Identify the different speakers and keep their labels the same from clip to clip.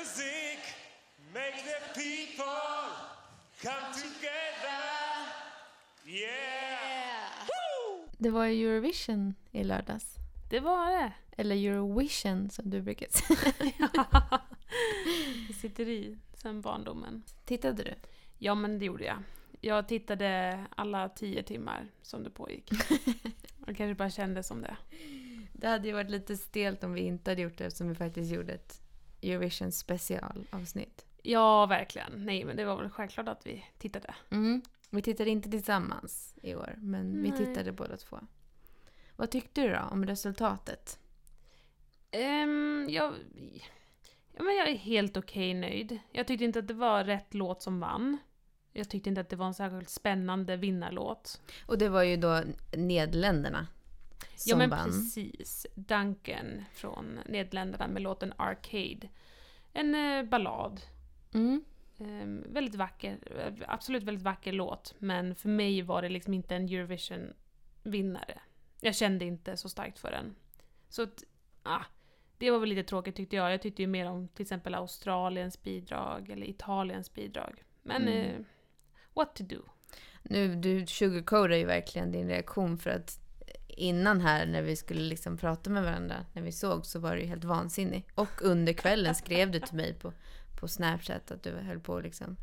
Speaker 1: music make the people come together. Yeah!
Speaker 2: Det var ju Eurovision i lördags.
Speaker 3: Det var det.
Speaker 2: Eller Eurovision som du brukar säga.
Speaker 3: Det sitter i sen barndomen.
Speaker 2: Tittade du?
Speaker 3: Ja, men det gjorde jag. Jag tittade alla tio timmar som det pågick. Jag kanske bara kände som det.
Speaker 2: Det hade ju varit lite stelt om vi inte hade gjort det eftersom vi faktiskt gjorde ett Eurovision specialavsnitt.
Speaker 3: Ja, verkligen. Nej, men det var väl självklart att vi tittade.
Speaker 2: Mm. Vi tittade inte tillsammans i år, men vi
Speaker 3: Nej.
Speaker 2: tittade båda två. Vad tyckte du då om resultatet?
Speaker 3: Um, jag, ja, men jag är helt okej nöjd. Jag tyckte inte att det var rätt låt som vann. Jag tyckte inte att det var en särskilt spännande vinnarlåt.
Speaker 2: Och det var ju då Nederländerna som
Speaker 3: Ja men
Speaker 2: vann.
Speaker 3: precis. Duncan från Nederländerna med låten Arcade. En eh, ballad.
Speaker 2: Mm.
Speaker 3: Ehm, väldigt vacker, absolut väldigt vacker låt. Men för mig var det liksom inte en Eurovision-vinnare. Jag kände inte så starkt för den. Så att, ah, det var väl lite tråkigt tyckte jag. Jag tyckte ju mer om till exempel Australiens bidrag eller Italiens bidrag. Men
Speaker 2: Mm.
Speaker 3: eh, what to do?
Speaker 2: Nu, du sugarcoatar ju verkligen din reaktion för att innan här när vi skulle liksom prata med varandra, när vi såg, så var du helt vansinnig. Och under kvällen skrev du till mig på, på Snapchat att du höll på att liksom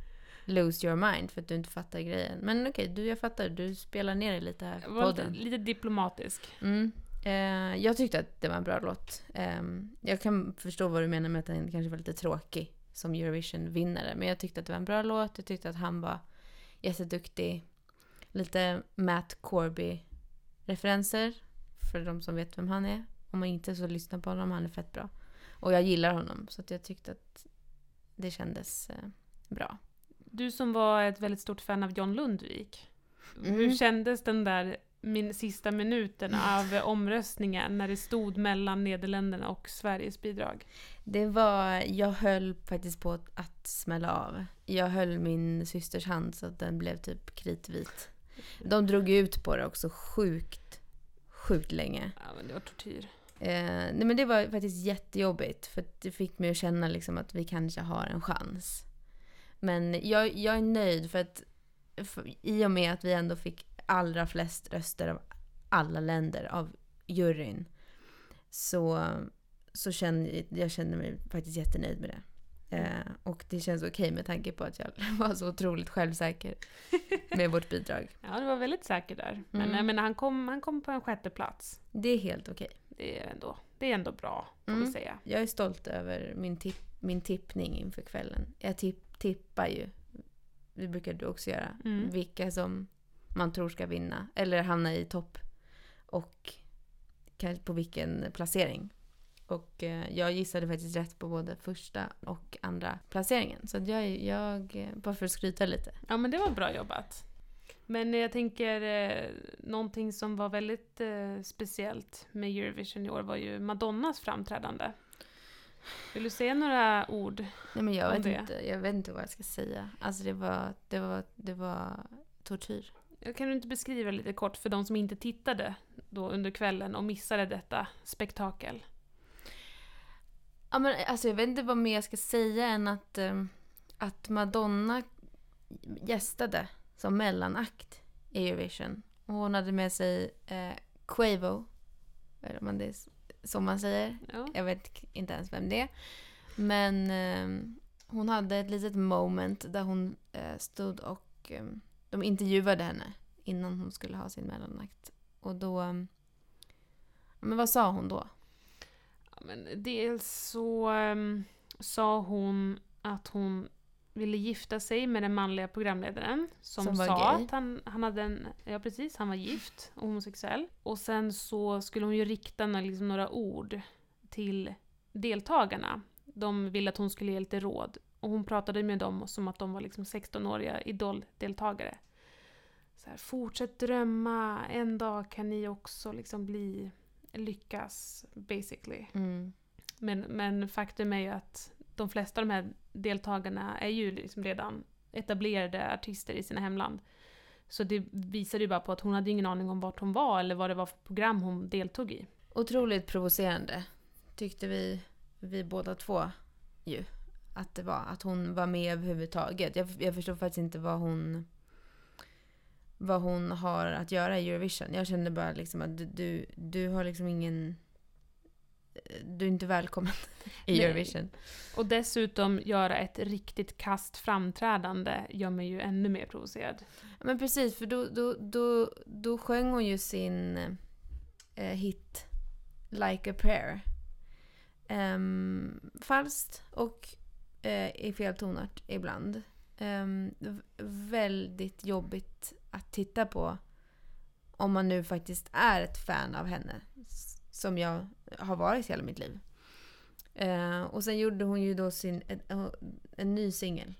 Speaker 2: lose your mind för att du inte fattar grejen. Men okej, du, jag fattar. Du spelar ner det lite här på
Speaker 3: var lite,
Speaker 2: podden.
Speaker 3: lite diplomatisk.
Speaker 2: Mm. Eh, jag tyckte att det var en bra låt. Eh, jag kan förstå vad du menar med att den kanske var lite tråkig som Eurovision-vinnare. Men jag tyckte att det var en bra låt. Jag tyckte att han var jätteduktig. Lite Matt Corby-referenser. För de som vet vem han är. Om man inte så lyssna på honom. Han är fett bra. Och jag gillar honom. Så att jag tyckte att det kändes eh, bra.
Speaker 3: Du som var ett väldigt stort fan av John Lundvik.
Speaker 2: Mm.
Speaker 3: Hur kändes den där min sista minuten av omröstningen när det stod mellan Nederländerna och Sveriges bidrag?
Speaker 2: Det var, jag höll faktiskt på att smälla av. Jag höll min systers hand så att den blev typ kritvit. De drog ut på det också sjukt, sjukt länge.
Speaker 3: Ja, men det var tortyr.
Speaker 2: Eh, nej men det var faktiskt jättejobbigt för det fick mig att känna liksom att vi kanske har en chans. Men jag, jag är nöjd för att för, i och med att vi ändå fick allra flest röster av alla länder av juryn så, så känner jag känner mig faktiskt jättenöjd med det. Eh, och det känns okej med tanke på att jag var så otroligt självsäker med vårt bidrag.
Speaker 3: Ja, det var väldigt säker där. Men
Speaker 2: Mm.
Speaker 3: menar, han, kom, han kom på en sjätte plats.
Speaker 2: Det är helt okej.
Speaker 3: Det är ändå, det är ändå bra, får vi
Speaker 2: Mm.
Speaker 3: säga.
Speaker 2: Jag är stolt över min, tipp, min tippning inför kvällen. Jag tipp, tippar ju, det brukar du också göra,
Speaker 3: Mm.
Speaker 2: vilka som man tror ska vinna. Eller hamna i topp. Och kanske på vilken placering. Och eh, jag gissade faktiskt rätt på både första och andra placeringen. Så jag, jag, eh, bara för att skryta lite.
Speaker 3: Ja, men det var bra jobbat. Men jag tänker, eh, någonting som var väldigt eh, speciellt med Eurovision i år var ju Madonnas framträdande. Vill du säga några ord?
Speaker 2: Nej men jag
Speaker 3: Om
Speaker 2: vet,
Speaker 3: det.
Speaker 2: inte, jag vet inte vad jag ska säga. Alltså det var, det var, det var tortyr.
Speaker 3: Kan du inte beskriva lite kort för de som inte tittade då under kvällen och missade detta spektakel?
Speaker 2: Ja, men, alltså, jag vet inte vad mer jag ska säga än att, eh, att Madonna gästade som mellanakt i Eurovision. Och hon hade med sig eh, Quavo, eller om det är som man säger.
Speaker 3: Ja.
Speaker 2: Jag vet inte ens vem det är. Men eh, hon hade ett litet moment där hon eh, stod och eh, de intervjuade henne innan hon skulle ha sin mellanakt. Och då... eh, Men vad sa hon då?
Speaker 3: Men dels så ehm, sa hon att hon ville gifta sig med den manliga programledaren som,
Speaker 2: Som
Speaker 3: sa
Speaker 2: gay.
Speaker 3: att han, han hade en, ja precis, han var gift och homosexuell. Och sen så skulle hon ju rikta liksom, några ord till deltagarna. De ville att hon skulle ge lite råd. Och hon pratade med dem som att de var liksom 16-åriga idoldeltagare. Så här, fortsätt drömma, en dag kan ni också liksom bli, lyckas basically.
Speaker 2: Mm.
Speaker 3: Men, men faktum är ju att de flesta av de här deltagarna är ju liksom redan etablerade artister i sina hemland. Så det visar ju bara på att hon hade ingen aning om vart hon var eller vad det var för program hon deltog i.
Speaker 2: Otroligt provocerande, tyckte vi, vi båda två ju. att det var. Att hon var med överhuvudtaget. Jag, jag förstår faktiskt inte vad hon vad hon har att göra i Eurovision. Jag kände bara liksom att du, du, du har liksom ingen... Du är inte välkommen i
Speaker 3: Nej.
Speaker 2: Eurovision.
Speaker 3: Och dessutom göra ett riktigt kast framträdande gör mig ju ännu mer provocerad.
Speaker 2: Men precis, för då, då, då, då sjöng hon ju sin eh, hit Like a prayer. Um, falskt och eh, i fel tonart ibland um, väldigt jobbigt att titta på om man nu faktiskt är ett fan av henne. Som jag har varit hela mitt liv. Uh, och sen gjorde hon ju då sin, en, en ny singel.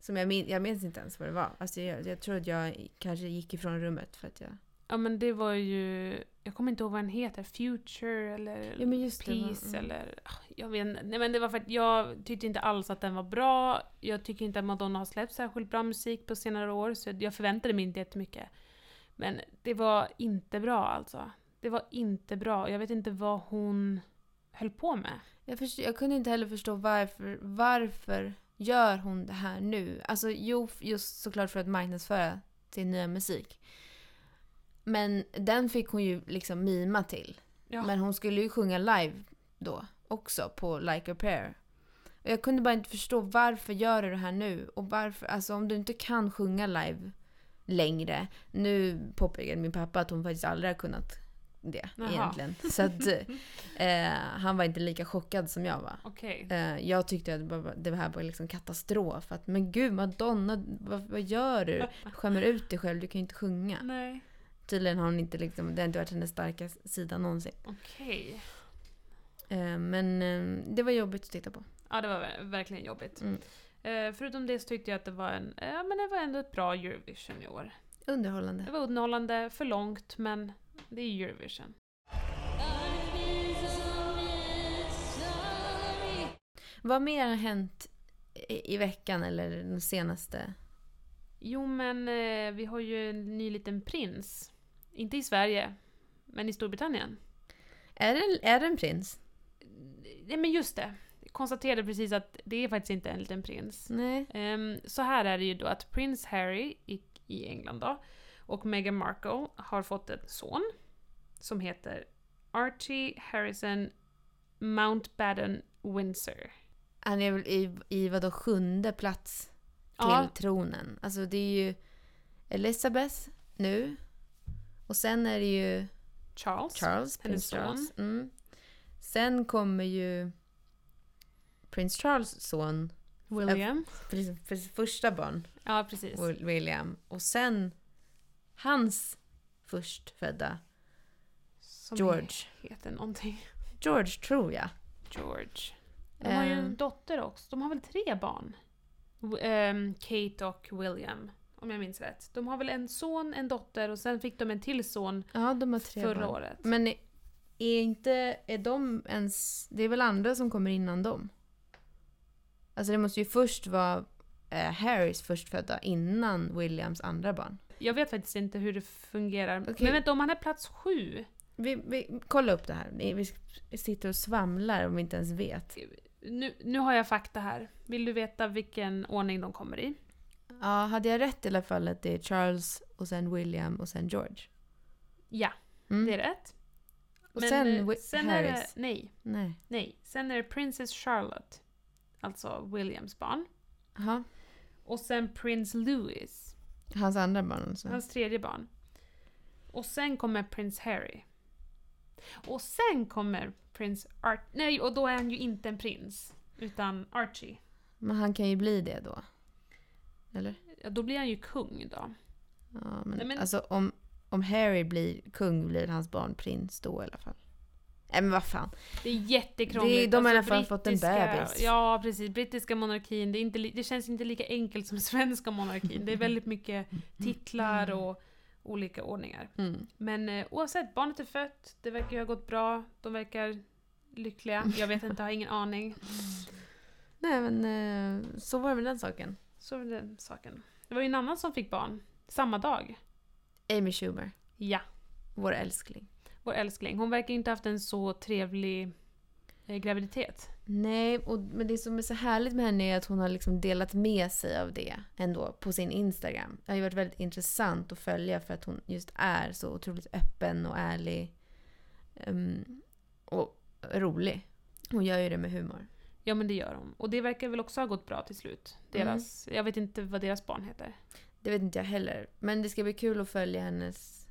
Speaker 2: Som jag, min, jag minns inte ens vad det var. Alltså jag, jag tror att jag kanske gick ifrån rummet för att jag...
Speaker 3: Ja men det var ju, jag kommer inte ihåg vad den heter, Future eller
Speaker 2: Ja, just det?
Speaker 3: Peace
Speaker 2: Mm.
Speaker 3: eller, ah, jag vet. Nej men det var för att jag tyckte inte alls att den var bra. Jag tycker inte att Madonna har släppt särskilt bra musik på senare år så jag förväntade mig inte jättemycket. Men det var inte bra alltså. Det var inte bra. Jag vet inte vad hon höll på med.
Speaker 2: Jag, förstår, jag kunde inte heller förstå varför, varför gör hon det här nu? Alltså jo, just såklart för att marknadsföra sin nya musik. Men den fick hon ju liksom mima till.
Speaker 3: Ja.
Speaker 2: Men hon skulle ju sjunga live då också på Like a prayer. Och jag kunde bara inte förstå varför gör du det här nu? Och varför, alltså om du inte kan sjunga live längre. Nu påpekade min pappa att hon faktiskt aldrig har kunnat det
Speaker 3: Jaha.
Speaker 2: egentligen. Så att eh, han var inte lika chockad som jag var.
Speaker 3: Okej.
Speaker 2: Eh, jag tyckte att det här var liksom katastrof. Att, men gud Madonna, vad, vad gör du? Du skämmer ut dig själv, du kan ju inte sjunga.
Speaker 3: Nej.
Speaker 2: Tydligen har hon inte liksom, det har inte varit hennes starka sida någonsin.
Speaker 3: Okej.
Speaker 2: Eh, men eh, det var jobbigt att titta på.
Speaker 3: Ja det var ver- verkligen jobbigt.
Speaker 2: Mm.
Speaker 3: Eh, förutom det så tyckte jag att det var en, ja men det var ändå ett bra Eurovision i år.
Speaker 2: Underhållande.
Speaker 3: Det var underhållande, för långt, men det är Eurovision.
Speaker 2: Vad mer har hänt i, i veckan eller den senaste?
Speaker 3: Jo men eh, vi har ju en ny liten prins. Inte i Sverige, men i Storbritannien.
Speaker 2: Är det, en- är det en prins?
Speaker 3: Nej men just det. Jag konstaterade precis att det är faktiskt inte en liten prins.
Speaker 2: Nej.
Speaker 3: Ehm, så här är det ju då att prins Harry i, i England då och Meghan Markle har fått en son som heter Archie Harrison Mountbatten Windsor.
Speaker 2: Han är väl i, i vadå sjunde plats till
Speaker 3: Ja.
Speaker 2: tronen. Alltså det är ju Elizabeth nu. Och sen är det ju
Speaker 3: Charles.
Speaker 2: Charles, prins Charles. Mm. Sen kommer ju prins Charles son,
Speaker 3: William.
Speaker 2: precis, första barn,
Speaker 3: Ja, precis.
Speaker 2: Will- William. Och sen hans förstfödda
Speaker 3: Som
Speaker 2: George.
Speaker 3: heter någonting.
Speaker 2: George tror jag.
Speaker 3: George. De har ju en
Speaker 2: Ehm.
Speaker 3: dotter också. De har väl tre barn? Ehm, Kate och William. Om jag minns rätt. De har väl en son, en dotter och sen fick de en till son
Speaker 2: Ja, de har tre
Speaker 3: förra
Speaker 2: barn.
Speaker 3: året.
Speaker 2: Men är- är inte, är de ens, det är väl andra som kommer innan dem? Alltså det måste ju först vara eh, Harrys förstfödda innan Williams andra barn.
Speaker 3: Jag vet faktiskt inte hur det fungerar.
Speaker 2: Okej.
Speaker 3: Men vänta, om han är plats sju?
Speaker 2: Vi, vi, kolla upp det här. Vi vi sitter och svamlar om vi inte ens vet.
Speaker 3: Nu, nu har jag fakta här. Vill du veta vilken ordning de kommer i?
Speaker 2: Ja, hade jag rätt i alla fall att det är Charles och sen William och sen George?
Speaker 3: Ja,
Speaker 2: Mm.
Speaker 3: det är rätt.
Speaker 2: Och
Speaker 3: Men,
Speaker 2: sen,
Speaker 3: eh, sen är det, nej,
Speaker 2: Nej.
Speaker 3: nej. Sen är det Princess Charlotte. Alltså Williams barn.
Speaker 2: Jaha.
Speaker 3: Och sen Prince Louis.
Speaker 2: Hans andra barn alltså.
Speaker 3: Hans tredje barn. Och sen kommer Prince Harry. Och sen kommer Prince Art... Nej, och då är han ju inte en prins. Utan Archie.
Speaker 2: Men han kan ju bli det då. Eller?
Speaker 3: Ja, då blir han ju kung då.
Speaker 2: Ja, men,
Speaker 3: Nej, men-
Speaker 2: alltså om, om Harry blir kung blir hans barn prins då i alla fall. Nej men vad fan.
Speaker 3: Det är jättekrångligt.
Speaker 2: Det- de har i alla
Speaker 3: Alltså,
Speaker 2: fall fått en bebis.
Speaker 3: Ja, precis. Brittiska monarkin, det, är inte, det känns inte lika enkelt som svenska monarkin. Det är väldigt mycket titlar och olika ordningar.
Speaker 2: Mm.
Speaker 3: Men eh, oavsett, barnet är fött, det verkar ju ha gått bra, de verkar lyckliga. Jag vet inte, jag har ingen aning.
Speaker 2: Nej men eh, så var det med den saken.
Speaker 3: Så det den saken. Det var ju en annan som fick barn, samma dag.
Speaker 2: Amy Schumer,
Speaker 3: Ja,
Speaker 2: vår älskling.
Speaker 3: vår älskling. Hon verkar inte ha haft en så trevlig eh, graviditet.
Speaker 2: Nej, och, men det som är så härligt med henne är att hon har liksom delat med sig av det ändå på sin Instagram. Det har ju varit väldigt intressant att följa för att hon just är så otroligt öppen och ärlig. ehm, och rolig. Hon gör ju det med humor.
Speaker 3: Ja men det gör hon. Och det verkar väl också ha gått bra till slut. Deras, Jag vet inte vad deras barn heter.
Speaker 2: Det vet inte jag heller. Men det ska bli kul att följa hennes...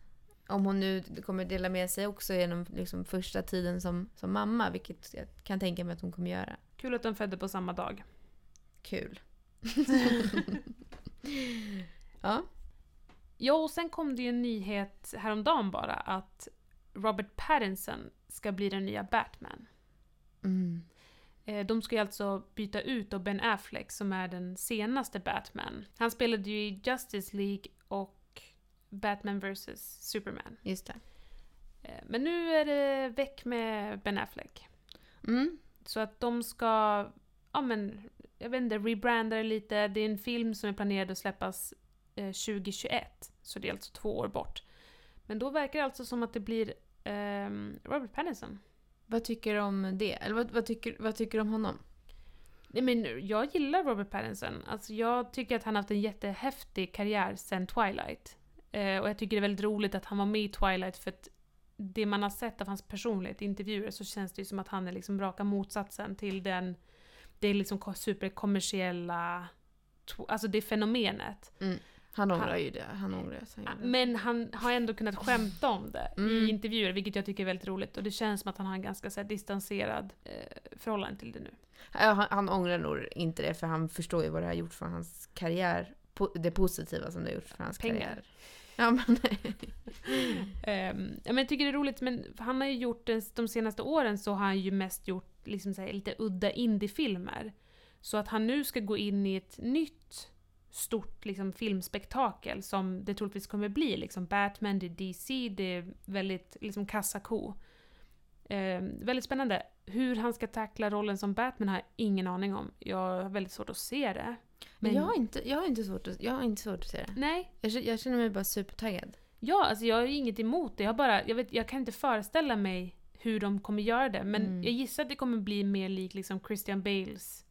Speaker 2: Om hon nu kommer dela med sig också genom liksom första tiden som, som mamma, vilket jag kan tänka mig att hon kommer göra.
Speaker 3: Kul att de födde på samma dag.
Speaker 2: Kul. ja.
Speaker 3: Ja, och sen kom det ju en nyhet häromdagen bara att Robert Pattinson ska bli den nya Batman.
Speaker 2: Mm.
Speaker 3: Eh, De ska ju alltså byta ut då Ben Affleck som är den senaste Batman. Han spelade ju i Justice League och Batman vs Superman.
Speaker 2: Just det.
Speaker 3: Eh, Men nu är det väck med Ben Affleck.
Speaker 2: Mm.
Speaker 3: Så att de ska, ja men, jag vet inte, rebranda det lite. Det är en film som är planerad att släppas eh, 2021. Så det är alltså två år bort. Men då verkar det alltså som att det blir ehm, Robert Pattinson.
Speaker 2: Vad tycker du om det? Eller vad, vad, tycker, vad tycker du om honom?
Speaker 3: Nej, men jag gillar Robert Pattinson. Alltså, jag tycker att han har haft en jättehäftig karriär sen Twilight. Eh, och jag tycker det är väldigt roligt att han var med i Twilight för att det man har sett av hans personlighet i intervjuer så känns det ju som att han är liksom raka motsatsen till den det är liksom ko- superkommersiella Alltså det fenomenet.
Speaker 2: Han ångrar ju det. Han ångrar det.
Speaker 3: Men han har ändå kunnat skämta om det
Speaker 2: Mm.
Speaker 3: i intervjuer, vilket jag tycker är väldigt roligt. Och det känns som att han har en ganska så här, distanserad eh, förhållande till det nu.
Speaker 2: Han, han ångrar nog inte det för han förstår ju vad det har gjort för hans karriär. Po- Det positiva som det har gjort för hans
Speaker 3: Pengar.
Speaker 2: karriär. Ja, men...
Speaker 3: Ehm, ja, men jag tycker det är roligt, men han har ju gjort det, de senaste åren så har han ju mest gjort liksom så här, lite udda indiefilmer. Så att han nu ska gå in i ett nytt stort liksom, filmspektakel som det troligtvis kommer bli. Liksom Batman, det är DC, det är väldigt liksom, kassako. Ehm, väldigt spännande. Hur han ska tackla rollen som Batman har jag ingen aning om. Jag har väldigt svårt att se det.
Speaker 2: Men jag har inte, jag har inte, svårt, att, jag har inte svårt att se det.
Speaker 3: Nej,
Speaker 2: Jag, känner- jag känner mig bara supertaggad.
Speaker 3: Ja, alltså jag har inget emot det. Jag, bara, jag, vet, jag kan inte föreställa mig hur de kommer göra det. Men
Speaker 2: Mm.
Speaker 3: jag gissar att det kommer bli mer lik liksom Christian Bales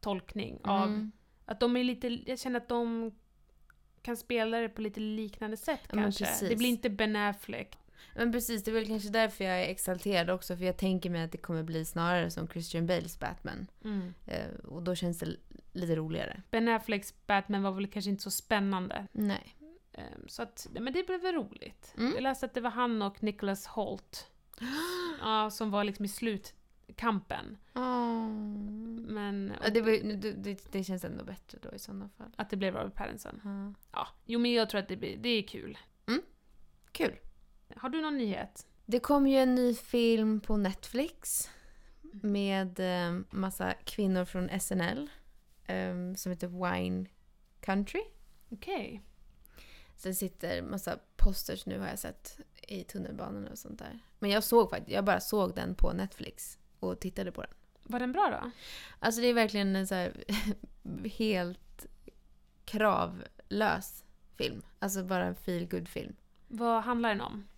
Speaker 3: tolkning av
Speaker 2: Mm.
Speaker 3: Att de är lite, jag känner att de kan spela det på lite liknande sätt
Speaker 2: Ja,
Speaker 3: kanske. Det blir inte Ben Affleck.
Speaker 2: Men precis, det är väl kanske därför jag är exalterad också. För jag tänker mig att det kommer bli snarare som Christian Bales Batman. Eh, och då känns det lite roligare.
Speaker 3: Ben Afflecks Batman var väl kanske inte så spännande.
Speaker 2: Nej.
Speaker 3: Ehm, Så att, men det blev väl roligt.
Speaker 2: Mm.
Speaker 3: Jag läste att det var han och Nicholas Holt ja, som var liksom i slutkampen. Men
Speaker 2: Ja, det, var, det, det, känns ändå bättre då i sådana fall.
Speaker 3: att det blev Robert Pattinson.
Speaker 2: Ja.
Speaker 3: Ja, jo men jag tror att det, blir, det är kul.
Speaker 2: Kul.
Speaker 3: Har du någon nyhet?
Speaker 2: Det kom ju en ny film på Netflix med eh, massa kvinnor från SNL eh, som heter Wine Country.
Speaker 3: Okej.
Speaker 2: Så det sitter massa posters nu har jag sett i tunnelbanan och sånt där. Men jag såg faktiskt, jag bara såg den på Netflix och tittade på den.
Speaker 3: Var den bra då?
Speaker 2: Alltså det är verkligen en så här helt kravlös film. Alltså bara en feel film.
Speaker 3: Vad handlar den om?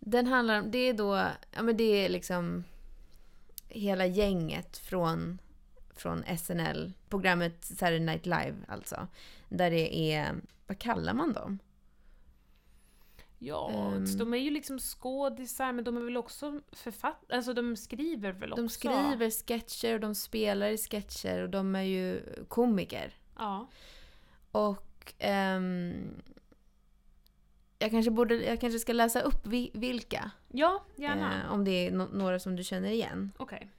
Speaker 2: Den handlar om, det är då, ja men det är liksom hela gänget från, från SNL, programmet Saturday Night Live alltså. Där det är, vad kallar man dem?
Speaker 3: Ja,
Speaker 2: Ehm.
Speaker 3: de är ju liksom skådisar men de är väl också författare? Alltså de skriver väl också?
Speaker 2: De skriver sketcher och de spelar i sketcher och de är ju komiker.
Speaker 3: Ja.
Speaker 2: Och ehm, jag, kanske borde, jag kanske ska läsa upp vi, vilka.
Speaker 3: Ja, gärna.
Speaker 2: Eh, om det är no- några som du känner igen.
Speaker 3: Okej.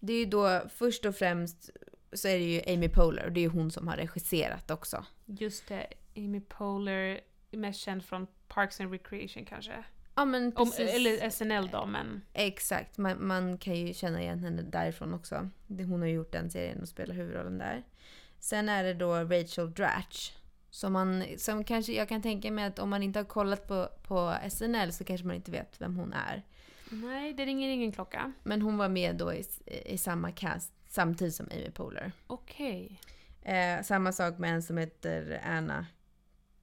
Speaker 2: Det är ju då först och främst så är det ju Amy Poehler och det är ju hon som har regisserat också.
Speaker 3: Just det. Amy Poehler, mest känd från Parks and Recreation kanske?
Speaker 2: Ja men
Speaker 3: Om, eller SNL då, men...
Speaker 2: Exakt, man, man kan ju känna igen henne därifrån också. Hon har gjort den serien och spelar huvudrollen där. Sen är det då Rachel Dratch. Som, man, som kanske, jag kan tänka mig att om man inte har kollat på, på SNL så kanske man inte vet vem hon är.
Speaker 3: Nej, det ringer ingen klocka.
Speaker 2: Men hon var med då i, i samma cast samtidigt som Amy Poehler.
Speaker 3: Okej.
Speaker 2: Eh, samma sak med en som heter Anna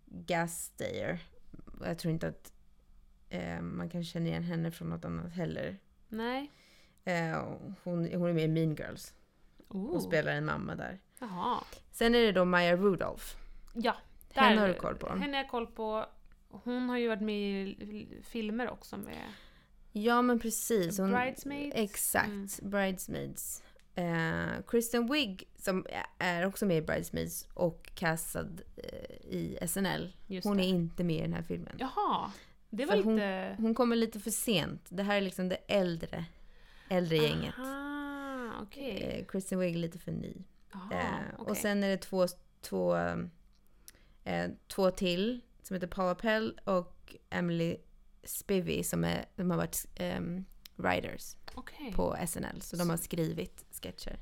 Speaker 2: Gasteyer. Jag tror inte att eh, man kan känna igen henne från något annat heller.
Speaker 3: Nej.
Speaker 2: Eh, hon, hon är med i Mean Girls. Hon
Speaker 3: Oh.
Speaker 2: spelar en mamma där.
Speaker 3: Jaha.
Speaker 2: Sen är det då Maya Rudolph.
Speaker 3: Ja.
Speaker 2: Henne har du koll på.
Speaker 3: Henne har jag koll på. Hon har ju varit med i filmer också med
Speaker 2: Ja men precis. Hon,
Speaker 3: Bridesmaids.
Speaker 2: Exakt.
Speaker 3: Mm.
Speaker 2: Bridesmaids. Eh, Kristen Wiig som är också med i Bridesmaids och castad eh, i SNL.
Speaker 3: Just
Speaker 2: Hon
Speaker 3: det.
Speaker 2: är inte med i den här filmen.
Speaker 3: Jaha. Det var
Speaker 2: För hon-
Speaker 3: lite...
Speaker 2: Hon kommer lite för sent. Det här är liksom det äldre, äldre gänget.
Speaker 3: Aha, okej.
Speaker 2: Eh, Kristen Wiig är lite för ny.
Speaker 3: Jaha,
Speaker 2: Eh,
Speaker 3: okej.
Speaker 2: Och sen är det två, två, eh, två till som heter Paula Pell och Emily Spivey som är, de har varit ehm, writers
Speaker 3: Okej.
Speaker 2: på SNL. Så de har skrivit sketcher.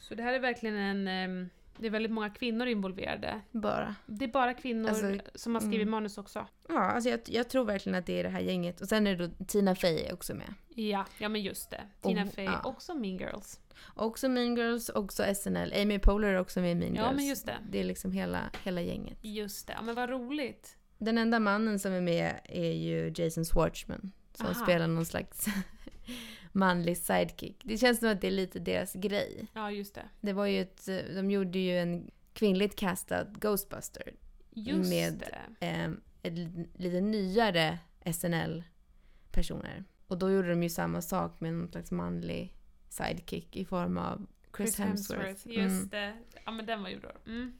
Speaker 3: Så det här är verkligen en... ehm, Det är väldigt många kvinnor involverade.
Speaker 2: Bara.
Speaker 3: Det är bara kvinnor
Speaker 2: Alltså,
Speaker 3: som har skrivit
Speaker 2: mm.
Speaker 3: manus också.
Speaker 2: Ja, alltså jag, jag tror verkligen att det är det här gänget. Och sen är det då Tina Fey också med.
Speaker 3: Ja, ja men just det. Tina
Speaker 2: Och-
Speaker 3: Fey,
Speaker 2: ja.
Speaker 3: också Mean Girls.
Speaker 2: Också Mean Girls, också SNL. Amy Poehler är också med i Mean
Speaker 3: Ja,
Speaker 2: Girls.
Speaker 3: men just det.
Speaker 2: Det är liksom hela, hela gänget.
Speaker 3: Just det, ja men vad roligt.
Speaker 2: Den enda mannen som är med är ju Jason Schwartzman. Som
Speaker 3: Aha.
Speaker 2: spelar någon slags manlig sidekick. Det känns som att det är lite deras grej.
Speaker 3: Ja, just det.
Speaker 2: Det var ju ett, de gjorde ju en kvinnligt castad Ghostbuster.
Speaker 3: Just
Speaker 2: Med-
Speaker 3: det.
Speaker 2: Eh, ett li- lite nyare SNL-personer. Och då gjorde de ju samma sak med någon slags manlig sidekick i form av Chris, Hemsworth.
Speaker 3: Just
Speaker 2: Mm.
Speaker 3: det. Ja men den var ju bra. Mm.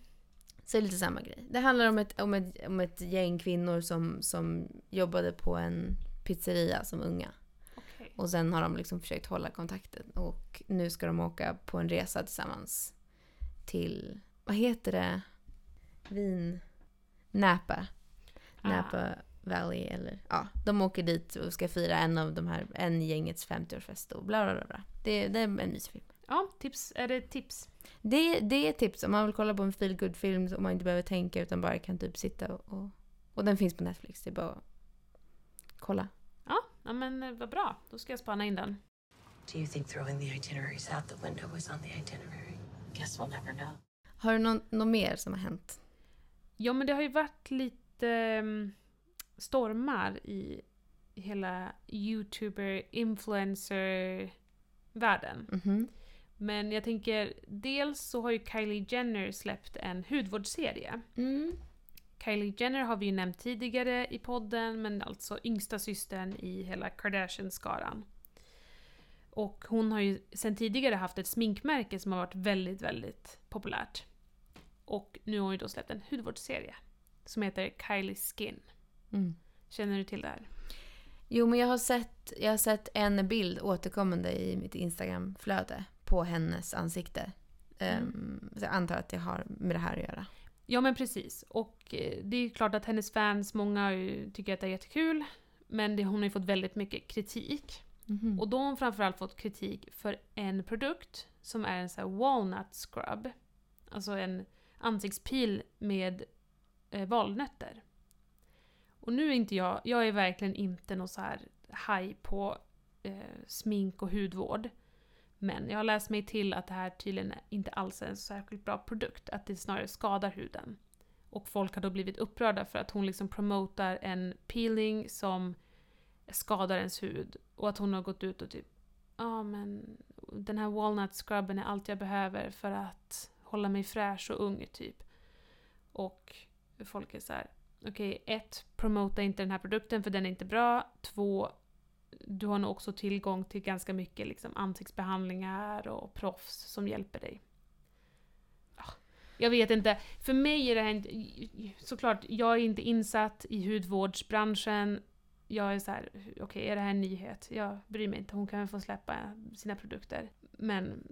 Speaker 2: Så det är lite samma grej. Det handlar om ett, om ett, om ett gäng kvinnor som, som jobbade på en pizzeria som unga. Och sen har de liksom försökt hålla kontakten. Och nu ska de åka på en resa tillsammans till, vad heter det? Vin... Napa.
Speaker 3: Ah.
Speaker 2: Napa Valley eller ja, de åker dit och ska fira en av de här, en gängets 50-årsfest och bla bla bla, bla. Det, det är en mysfilm.
Speaker 3: Ja, tips. Är det tips?
Speaker 2: Det, det är tips om man vill kolla på en feel good film som man inte behöver tänka utan bara kan typ sitta och, och... Och den finns på Netflix, det är bara att kolla.
Speaker 3: Ja, men eh, vad bra. Då ska jag spana in den.
Speaker 4: Do you think throwing the itineraries out the window was on the itinerary? Guess we'll never know.
Speaker 2: Har du något mer som har hänt?
Speaker 3: Ja, men det har ju varit lite mm, stormar i hela YouTuber-influencer-världen.
Speaker 2: Mhm.
Speaker 3: Men jag tänker, dels så har ju Kylie Jenner släppt en hudvårdsserie.
Speaker 2: Mm.
Speaker 3: Kylie Jenner har vi ju nämnt tidigare i podden, men alltså yngsta systern i hela Kardashian-skaran. Och hon har ju sedan tidigare haft ett sminkmärke som har varit väldigt, väldigt populärt. Och nu har hon ju då släppt en hudvårdsserie som heter Kylie Skin.
Speaker 2: Mm.
Speaker 3: Känner du till det här?
Speaker 2: Jo, men jag har, sett, jag har sett en bild återkommande i mitt Instagram-flöde på hennes ansikte. Ehm, så jag antar att det har med det här att göra.
Speaker 3: Ja men precis. Och eh, det är klart att hennes fans, många ju- tycker att det är jättekul. Men det, hon har ju fått väldigt mycket kritik.
Speaker 2: Mhm.
Speaker 3: Och då har hon framförallt fått kritik för en produkt som är en sån här walnut scrub. Alltså en ansiktspil med eh, valnötter. Och nu är inte jag, jag är verkligen inte någon så här haj på eh, smink och hudvård. Men jag har läst mig till att det här tydligen inte alls är en särskilt bra produkt, att det snarare skadar huden. Och folk har då blivit upprörda för att hon liksom promotar en peeling som skadar ens hud. Och att hon har gått ut och typ Ja men den här walnut scrubben är allt jag behöver för att hålla mig fräsch och ung typ. Och folk är så här. Okej, ett, promota inte den här produkten för den är inte bra. Två, du har nog också tillgång till ganska mycket liksom, ansiktsbehandlingar och proffs som hjälper dig. Jag vet inte. För mig är det här inte... Såklart, jag är inte insatt i hudvårdsbranschen. Jag är så här, okej, är det här en nyhet? Jag bryr mig inte, hon kan väl få släppa sina produkter. Men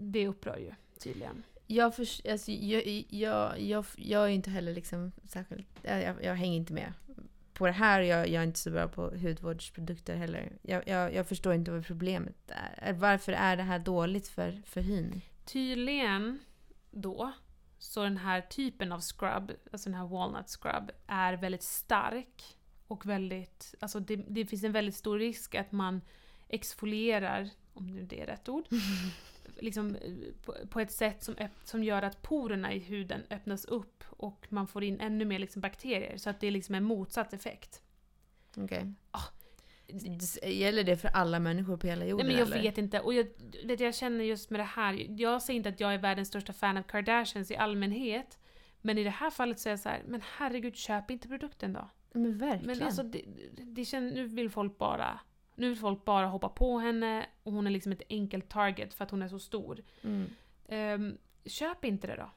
Speaker 3: det upprör ju, tydligen.
Speaker 2: Jag, för, alltså, jag, jag, jag, jag är inte heller liksom särskilt... Jag, jag hänger inte med på det här. Jag, jag är inte så bra på hudvårdsprodukter heller. Jag, jag, jag förstår inte vad problemet är. Varför är det här dåligt för, för hyn?
Speaker 3: Tydligen då, så den här typen av scrub, alltså den här walnut scrub, är väldigt stark och väldigt, alltså det, det finns en väldigt stor risk att man exfolierar, om nu det är rätt ord, liksom eh, på, på ett sätt som, som gör att porerna i huden öppnas upp och man får in ännu mer liksom bakterier, så att det är liksom en motsatt effekt.
Speaker 2: Okej. Gäller det för alla människor på hela jorden
Speaker 3: Nej men jag
Speaker 2: eller?
Speaker 3: vet inte. Och jag, vet, jag känner just med det här, jag säger inte att jag är världens största fan av Kardashians i allmänhet. Men i det här fallet så är jag så här, men herregud köp inte produkten då.
Speaker 2: Men verkligen.
Speaker 3: Men alltså, det, det känns, nu vill folk bara nu vill folk bara hoppa på henne och hon är liksom ett enkelt target för att hon är så stor.
Speaker 2: mm.
Speaker 3: Ehm, köp inte det då.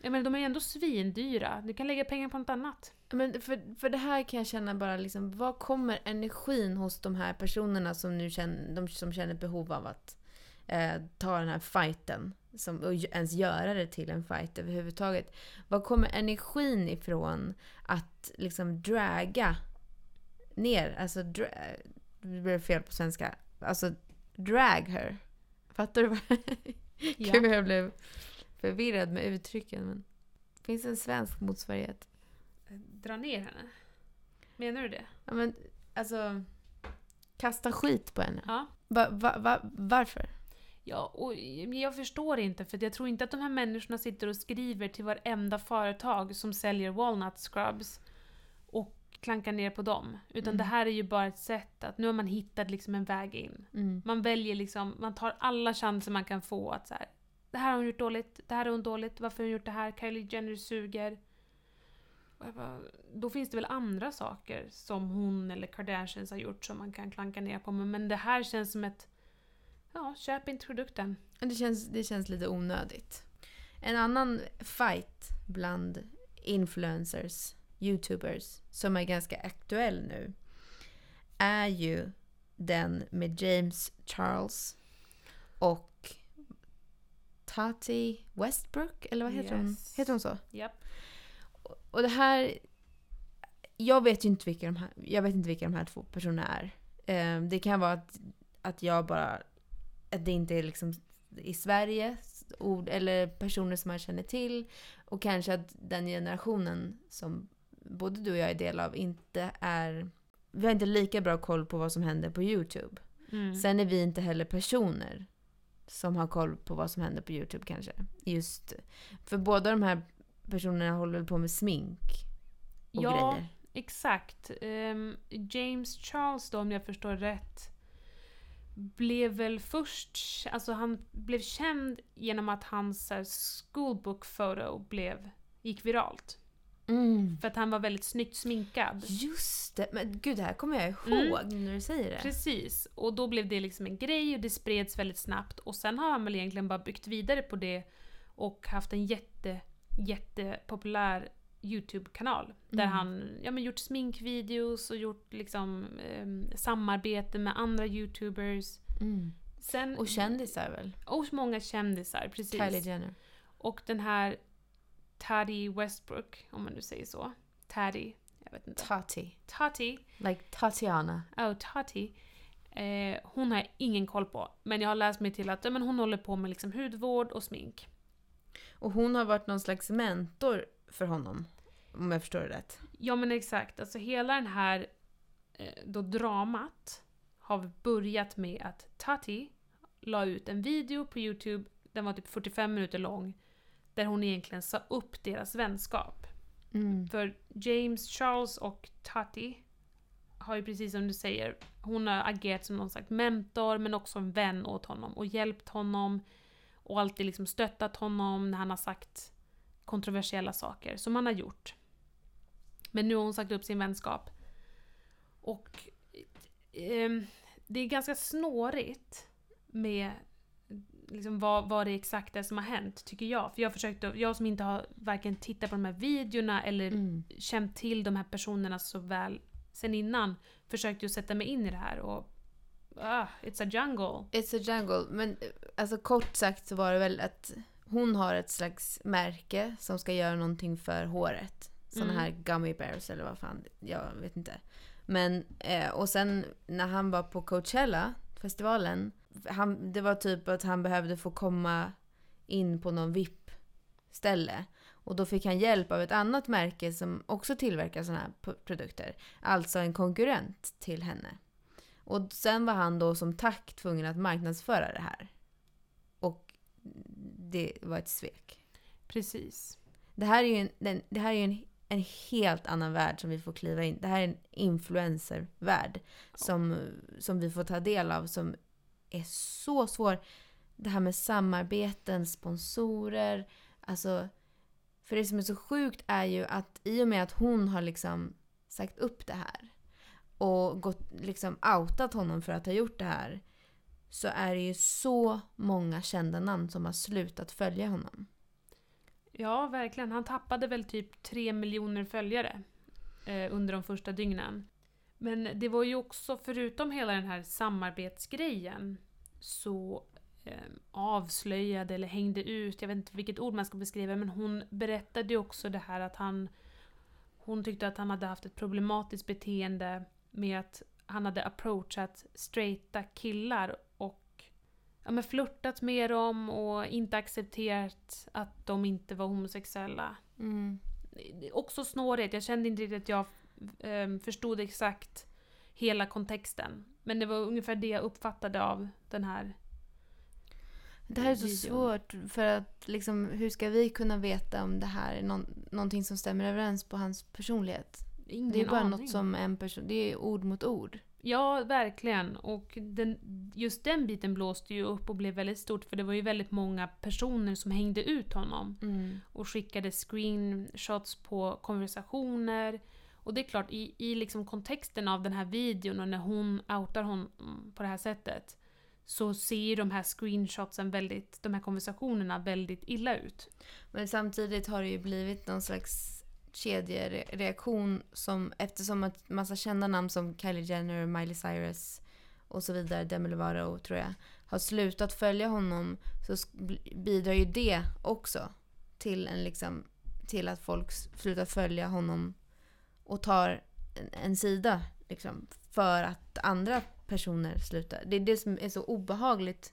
Speaker 3: Jag menar, de är ju ändå svindyra. Du kan lägga pengar på något annat.
Speaker 2: Men för, för det här kan jag känna bara liksom, vad kommer energin hos de här personerna som nu känner, de som känner behov av att eh, ta den här fighten som, och ens göra det till en fight överhuvudtaget. Vad kommer energin ifrån att liksom draga ner, alltså dra, det blev fel på svenska, alltså drag her. Fattar du vad
Speaker 3: Ja.
Speaker 2: Gud, jag blev förvirrad med uttrycken. Men finns en svensk motsvarighet?
Speaker 3: Dra ner henne. Menar du det?
Speaker 2: Ja, men alltså... Kasta skit på henne.
Speaker 3: Ja.
Speaker 2: Va, va, va, varför?
Speaker 3: Ja, och jag förstår inte för jag tror inte att de här människorna sitter och skriver till varenda företag som säljer walnut scrubs och klankar ner på dem. Utan
Speaker 2: Mm.
Speaker 3: det här är ju bara ett sätt att nu har man hittat liksom en väg in.
Speaker 2: Mm.
Speaker 3: Man väljer liksom, man tar alla chanser man kan få att så här. Det här har hon gjort dåligt, det här har hon dåligt, varför har hon gjort det här? Kylie Jenner suger. Bara, då finns det väl andra saker som hon eller Kardashians har gjort som man kan klanka ner på. Men men det här känns som ett, ja, köp inte produkten.
Speaker 2: Det, känns, det känns lite onödigt. En annan fight bland influencers, youtubers, som är ganska aktuell nu är ju den med James Charles och Tati Westbrook, eller vad heter hon?
Speaker 3: Yes.
Speaker 2: Heter hon så?
Speaker 3: Japp.
Speaker 2: Och det här... Jag vet ju inte vilka de här, jag vet inte vilka de här två personerna är. Eh, det kan vara att, att jag bara... Att det inte är liksom i Sverige ord eller personer som man känner till. Och kanske att den generationen som både du och jag är del av inte är... Vi har inte lika bra koll på vad som händer på YouTube.
Speaker 3: Mm.
Speaker 2: Sen är vi inte heller personer som har koll på vad som händer på YouTube kanske. Just för båda de här personerna håller på med smink och
Speaker 3: ja,
Speaker 2: grejer.
Speaker 3: exakt. Ehm, James Charles då, om jag förstår rätt, blev väl först, alltså han blev känd genom att hans här, schoolbook photo blev, gick viralt.
Speaker 2: Mm.
Speaker 3: För att han var väldigt snyggt sminkad.
Speaker 2: Just det, men gud det här kommer jag ihåg
Speaker 3: Mm.
Speaker 2: när du säger det.
Speaker 3: Precis, och då blev det liksom en grej och det spreds väldigt snabbt och sen har han väl egentligen bara byggt vidare på det och haft en jätte, jättepopulär YouTube-kanal. Där
Speaker 2: Mm.
Speaker 3: han ja, men gjort sminkvideos och gjort liksom ehm, samarbete med andra YouTubers.
Speaker 2: Mm.
Speaker 3: Sen,
Speaker 2: Och kändisar väl?
Speaker 3: och många kändisar, precis.
Speaker 2: Kylie Jenner.
Speaker 3: Och den här Tati Westbrook, om man nu säger så. Tati, jag vet inte.
Speaker 2: Tati.
Speaker 3: Tati
Speaker 2: Like Tatiana.
Speaker 3: Oh, Tati. Eh, hon har jag ingen koll på. Men jag har läst mig till att ja, men hon håller på med liksom hudvård och smink.
Speaker 2: Och hon har varit någon slags mentor för honom. Om jag förstår det rätt.
Speaker 3: Ja men exakt, alltså hela den här eh, då dramat har börjat med att Tati la ut en video på Youtube, den var typ 45 minuter lång, där hon egentligen sa upp deras vänskap.
Speaker 2: Mm.
Speaker 3: För James Charles och Tati har ju precis som du säger, hon har agerat som någon slags mentor men också en vän åt honom och hjälpt honom och alltid liksom stöttat honom när han har sagt kontroversiella saker som han har gjort. Men nu har hon sagt upp sin vänskap. Och ehm, det är ganska snårigt med liksom vad, vad det exakt är som har hänt, tycker jag. För jag försökte, jag som inte har varken tittat på de här videorna eller
Speaker 2: Mm.
Speaker 3: känt till de här personerna så väl sen innan, försökte ju sätta mig in i det här och... Ah, it's a jungle.
Speaker 2: It's a jungle. Men alltså kort sagt så var det väl att hon har ett slags märke som ska göra någonting för håret. Såna
Speaker 3: Mm.
Speaker 2: här gummy bears eller vad fan, jag vet inte. Men, eh, och sen när han var på Coachella, festivalen, han, det var typ att han behövde få komma in på någon VIP-ställe. Och då fick han hjälp av ett annat märke som också tillverkar såna här produkter. Alltså en konkurrent till henne. Och sen var han då som tack tvungen att marknadsföra det här. Och det var ett svek.
Speaker 3: Precis.
Speaker 2: Det här är ju en, det här är en, en helt annan värld som vi får kliva in. Det här är en influencervärld som, som vi får ta del av som är så svår. Det här med samarbeten, sponsorer, alltså för det som är så sjukt är ju att i och med att hon har liksom sagt upp det här och gått, liksom outat honom för att ha gjort det här så är det ju så många kända namn som har slutat följa honom.
Speaker 3: Ja, verkligen. Han tappade väl typ tre miljoner följare eh, under de första dygnen. Men det var ju också, förutom hela den här samarbetsgrejen, så eh, avslöjade eller hängde ut, jag vet inte vilket ord man ska beskriva, men hon berättade ju också det här att han... Hon tyckte att han hade haft ett problematiskt beteende med att han hade approachat straighta killar och ja, men flörtat med dem och inte accepterat att de inte var homosexuella. Är Också snårigt, jag kände inte riktigt att jag eh, förstod exakt hela kontexten. Men det var ungefär det jag uppfattade av den här
Speaker 2: Det här är så
Speaker 3: videon.
Speaker 2: svårt för att liksom, hur ska vi kunna veta om det här är någon, någonting som stämmer överens på hans personlighet?
Speaker 3: Ingen
Speaker 2: det är bara
Speaker 3: aning.
Speaker 2: något som en person, det är ord mot ord.
Speaker 3: Ja, verkligen. Och den, just den biten blåste ju upp och blev väldigt stort för det var ju väldigt många personer som hängde ut honom och skickade screenshots på konversationer. Och det är klart, i, i liksom kontexten av den här videon och när hon outar honom mm, på det här sättet så ser ju de här screenshotsen väldigt, de här konversationerna väldigt illa ut.
Speaker 2: Men samtidigt har det ju blivit någon slags kedjereaktion som eftersom att massa kända namn som Kylie Jenner, Miley Cyrus och så vidare, Demi Lovato tror jag, har slutat följa honom så bidrar ju det också till, en liksom, till att folk slutar följa honom och tar en, en sida liksom, för att andra personer slutar. Det är det som är så obehagligt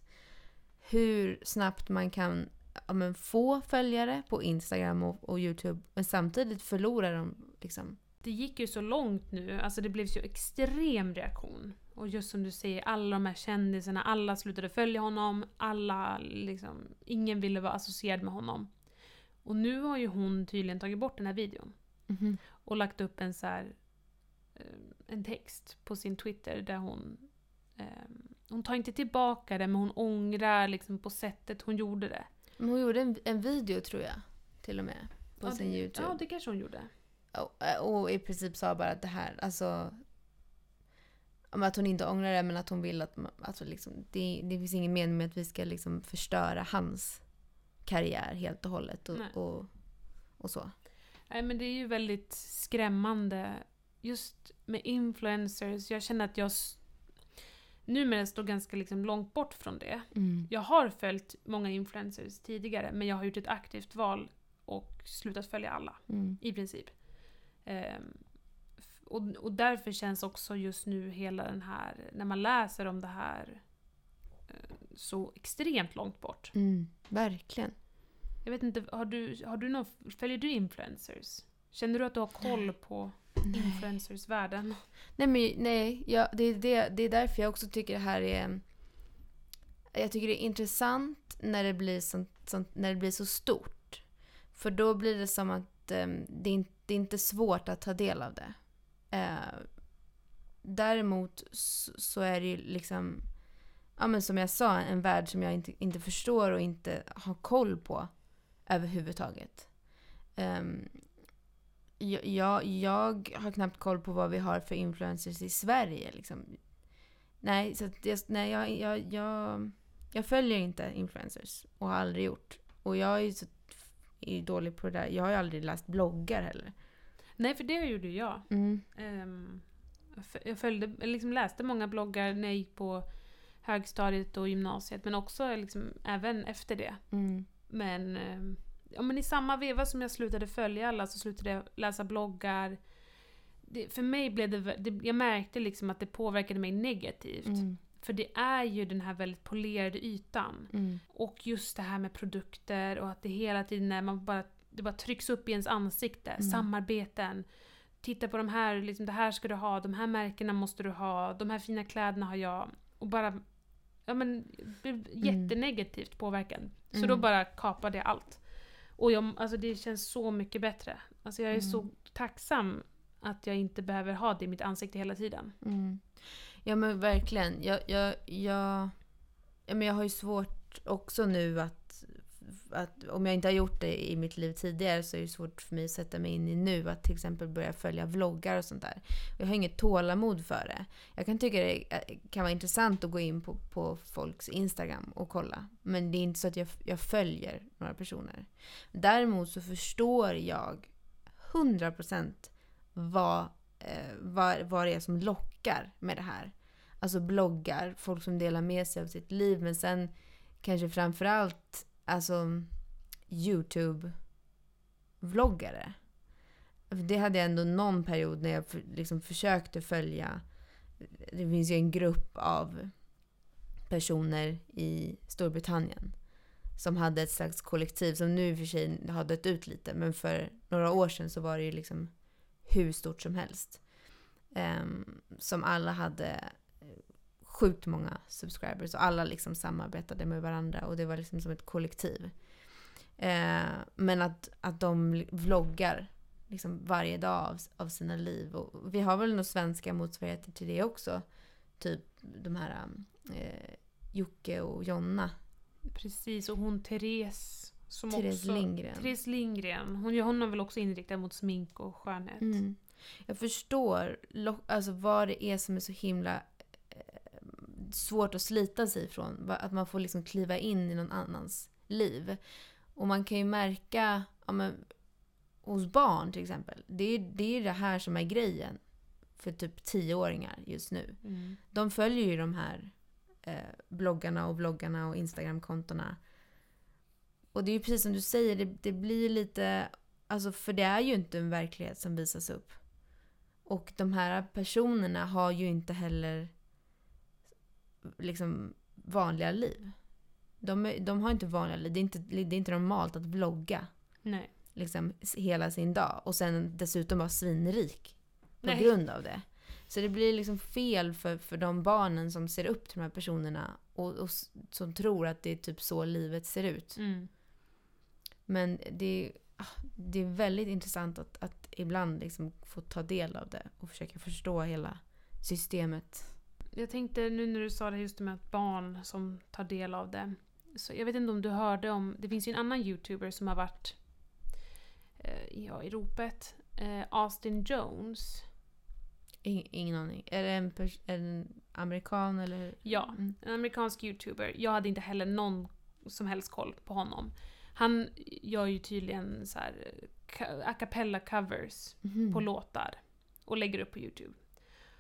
Speaker 2: hur snabbt man kan ja, men få följare på Instagram och, och Youtube men samtidigt förlorar de liksom.
Speaker 3: Det gick ju så långt nu, alltså det blev så extrem reaktion. Och just som du säger, alla de här kändisarna, alla slutade följa honom, alla liksom, ingen ville vara associerad med honom. Och nu har ju hon tydligen tagit bort den här videon. Och lagt upp en så här, eh, en text på sin Twitter där hon eh, hon tar inte tillbaka det men hon ångrar liksom på sättet hon gjorde det.
Speaker 2: Men hon gjorde en, en video tror jag till och med på
Speaker 3: Ja,
Speaker 2: sin
Speaker 3: det-
Speaker 2: Youtube.
Speaker 3: Ja, det kanske hon gjorde.
Speaker 2: Och, och i princip sa bara att det här, alltså att hon inte ångrar det men att hon vill att, alltså liksom, det, det finns ingen mening med att vi ska liksom förstöra hans karriär helt och hållet och, och, och så.
Speaker 3: Nej men det är ju väldigt skrämmande. Just med influencers, jag känner att jag numera står ganska liksom långt bort från det. Jag har följt många influencers tidigare men jag har gjort ett aktivt val och slutat följa alla.
Speaker 2: Mm.
Speaker 3: I princip. F- och, och därför känns också just nu hela den här, när man läser om det här, eh, så extremt långt bort.
Speaker 2: Mm. Verkligen.
Speaker 3: Jag vet inte, har du, har du någon, följer du influencers? Känner du att du har koll på influencers-världen?
Speaker 2: Nej, men nej, ja, det, är det, det är därför jag också tycker det här är... Jag tycker det är intressant när det blir, sånt, sånt, när det blir så stort. För då blir det som att em, det, är, inte- det är inte svårt att ta del av det. Eh, däremot så, så är det ju liksom, ja, men som jag sa, en värld som jag inte, inte förstår och inte har koll på överhuvudtaget. Um, jag, jag, jag har knappt koll på vad vi har för influencers i Sverige. Liksom. Nej, så jag, nej jag, jag, jag, jag följer inte influencers och har aldrig gjort. Och jag är så är dålig på det där. Jag har ju aldrig läst bloggar heller.
Speaker 3: Nej, för det gjorde jag.
Speaker 2: Mm.
Speaker 3: Ehm, jag följde, liksom läste många bloggar när jag gick på högstadiet och gymnasiet, men också liksom, även efter det.
Speaker 2: Mm.
Speaker 3: Men, ehm, ja, men i samma veva som jag slutade följa alla så slutade jag läsa bloggar. Det, för mig blev det, det, jag märkte liksom att det påverkade mig negativt.
Speaker 2: Mm.
Speaker 3: För det är ju den här väldigt polerade ytan.
Speaker 2: Mm.
Speaker 3: Och just det här med produkter och att det hela tiden när man bara, det bara trycks upp i ens ansikte.
Speaker 2: Mm.
Speaker 3: Samarbeten. Titta på de här, liksom, det här ska du ha, de här märkena måste du ha, de här fina kläderna har jag. Och bara, ja men, blev jättenegativt påverkad. Så
Speaker 2: Mm.
Speaker 3: då bara kapade jag allt. Och jag, alltså det känns så mycket bättre Alltså jag är så tacksam att jag inte behöver ha det i mitt ansikte hela tiden.
Speaker 2: Mm. Ja men verkligen. Jag, jag, jag, ja, men jag har ju svårt också nu att, att... Om jag inte har gjort det i mitt liv tidigare så är det svårt för mig att sätta mig in i nu. Att till exempel börja följa vloggar och sånt där. Jag har inget tålamod för det. Jag kan tycka det kan vara intressant att gå in på, på folks Instagram och kolla. Men det är inte så att jag, jag följer några personer. Däremot så förstår jag 100% vad, eh, vad, vad det är som lockar med det här. Alltså bloggar, folk som delar med sig av sitt liv. Men sen kanske framförallt alltså, YouTube-vloggare. Det hade jag ändå någon period när jag liksom försökte följa. Det finns ju en grupp av personer i Storbritannien som hade ett slags kollektiv som nu i och för sig har dött ut lite. Men för några år sedan så var det ju liksom hur stort som helst. Um, som alla hade sjukt många subscribers och alla liksom samarbetade med varandra och det var liksom som ett kollektiv. Uh, men att, att de vloggar liksom varje dag av, av sina liv. Och vi har väl några svenska motsvarigheter till det också. Typ de här uh, Jocke och Jonna.
Speaker 3: Precis, och hon Therese som
Speaker 2: Therese
Speaker 3: också,
Speaker 2: Lindgren.
Speaker 3: Therese Lindgren. Hon, hon är väl också inriktad mot smink och skönhet.
Speaker 2: Mm. Jag förstår alltså vad det är som är så himla eh, svårt att slita sig ifrån. Att man får liksom kliva in i någon annans liv. Och man kan ju märka ja, men, hos barn till exempel. Det är det, är det här som är grejen för typ tioåringar just nu.
Speaker 3: Mm.
Speaker 2: De följer ju de här eh, bloggarna och vloggarna och Instagramkontona. Och det är ju precis som du säger, det, det blir lite... Alltså för det är ju inte en verklighet som visas upp. Och de här personerna har ju inte heller liksom vanliga liv. De, de har inte vanliga liv. Det är inte, det är inte normalt att vlogga
Speaker 3: Nej.
Speaker 2: liksom hela sin dag och sen dessutom vara svinrik på
Speaker 3: Nej.
Speaker 2: grund av det. Så det blir liksom fel för, för de barnen som ser upp till de här personerna och, och som tror att det är typ så livet ser ut.
Speaker 3: Mm.
Speaker 2: Men det, är- ah, det är väldigt intressant att, att ibland liksom få ta del av det och försöka förstå hela systemet.
Speaker 3: Jag tänkte nu när du sa det just med att barn som tar del av det. Så jag vet inte om du hörde om, det finns ju en annan youtuber som har varit eh, ja, i ropet. Eh, Austin Jones.
Speaker 2: Ing, ingen aning. Är det en, pers- är det en amerikan eller?
Speaker 3: Ja,
Speaker 2: Mm.
Speaker 3: en amerikansk youtuber. Jag hade inte heller någon som helst koll på honom. Han gör ju tydligen så här eh, a cappella covers
Speaker 2: Mhm.
Speaker 3: på låtar och lägger upp på youtube.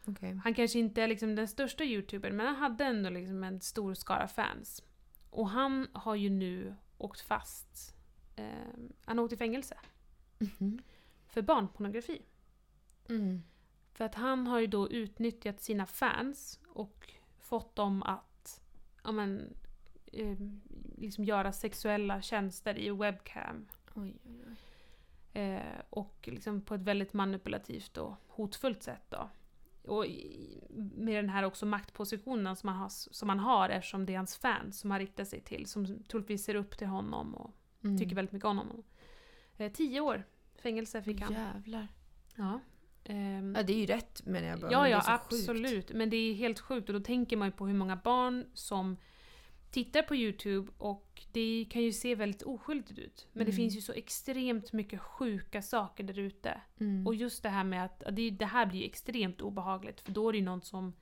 Speaker 2: Okej.
Speaker 3: Han kanske inte är liksom den största youtubern men han hade ändå liksom en stor skara fans. Och han har ju nu åkt fast. Eh, han har åkt i fängelse
Speaker 2: Mhm.
Speaker 3: för barnpornografi.
Speaker 2: Mm.
Speaker 3: För att han har ju då utnyttjat sina fans och fått dem att ja, men, eh, liksom göra sexuella tjänster i webcam.
Speaker 2: Oj, oj, oj.
Speaker 3: Eh, och liksom på ett väldigt manipulativt och hotfullt sätt då. Och med den här också maktpositionen som han, har, som han har eftersom det är hans fans som han riktar sig till. Som troligtvis ser upp till honom och
Speaker 2: Mm.
Speaker 3: tycker väldigt mycket om honom. Eh, tio år fängelse fick han.
Speaker 2: Jävlar.
Speaker 3: Ja. Ehm,
Speaker 2: Ja, det är ju rätt menar jag bara.
Speaker 3: Ja,
Speaker 2: men
Speaker 3: ja,
Speaker 2: så sjukt.
Speaker 3: absolut. Men det är helt sjukt och då tänker man ju på hur många barn som tittar på YouTube och det kan ju se väldigt oskyldigt ut. Men det
Speaker 2: Mm.
Speaker 3: finns ju så extremt mycket sjuka saker där ute.
Speaker 2: Mm.
Speaker 3: Och just det här med att det, det här blir ju extremt obehagligt för då är det ju någon som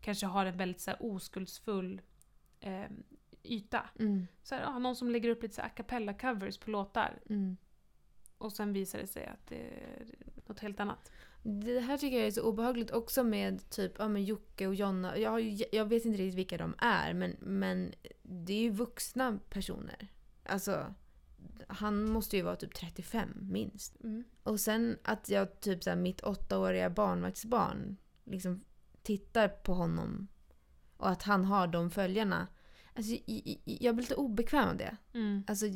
Speaker 3: kanske har en väldigt så oskuldsfull eh, yta.
Speaker 2: Mm.
Speaker 3: Så här, ja, någon som lägger upp lite så a cappella covers på låtar
Speaker 2: Mm.
Speaker 3: och sen visar det sig att det är något helt annat.
Speaker 2: Det här tycker jag är så obehagligt också med typ ja, men Jocke och Jonna. Jag, har ju, jag vet inte riktigt vilka de är men, men det är ju vuxna personer. Alltså, han måste ju vara typ 35 minst.
Speaker 3: Mm.
Speaker 2: Och sen att jag typ så här, mitt åttaåriga barnvaktsbarn liksom tittar på honom och att han har de följarna. Alltså, jag blir lite obekväm av det.
Speaker 3: Mm.
Speaker 2: Alltså,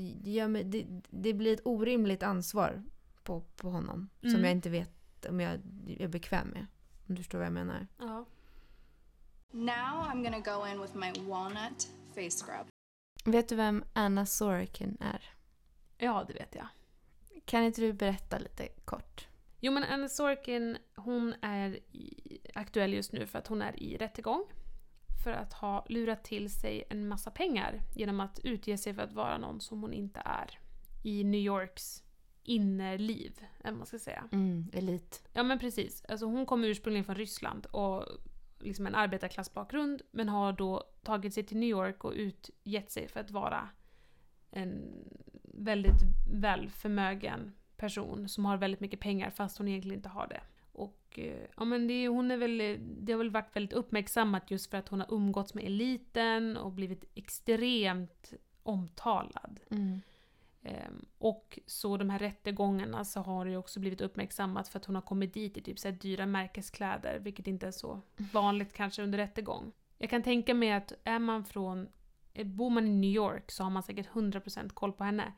Speaker 2: mig, det, det blir ett orimligt ansvar på, på honom. Som
Speaker 3: Mm.
Speaker 2: jag inte vet om jag är bekväm med. Om du förstår vad jag menar.
Speaker 3: Ja.
Speaker 5: Now I'm gonna go in with my walnut face scrub.
Speaker 2: Vet du vem Anna Sorokin är?
Speaker 3: ja, det vet jag.
Speaker 2: Kan inte du berätta lite kort?
Speaker 3: Jo men Anna Sorkin, hon är i, aktuell just nu för att hon är i rättegång. För att ha lurat till sig en massa pengar genom att utge sig för att vara någon som hon inte är. I New Yorks innerliv, eller man ska säga.
Speaker 2: Mm, elit.
Speaker 3: Ja men precis. Alltså hon kommer ursprungligen från Ryssland och liksom en arbetarklassbakgrund men har då tagit sig till New York och utgett sig för att vara en väldigt välförmögen person som har väldigt mycket pengar fast hon egentligen inte har det. Och eh, ja men det, hon är väl, det har väl varit väldigt uppmärksammat just för att hon har umgåtts med eliten och blivit extremt omtalad.
Speaker 2: Mm.
Speaker 3: Ehm, och så de här rättegångarna så har det ju också blivit uppmärksammat för att hon har kommit dit i typ så dyra märkeskläder, vilket inte är så vanligt kanske under rättegång. Jag kan tänka mig att är man från, eh, bor man i New York så har man säkert 100% koll på henne.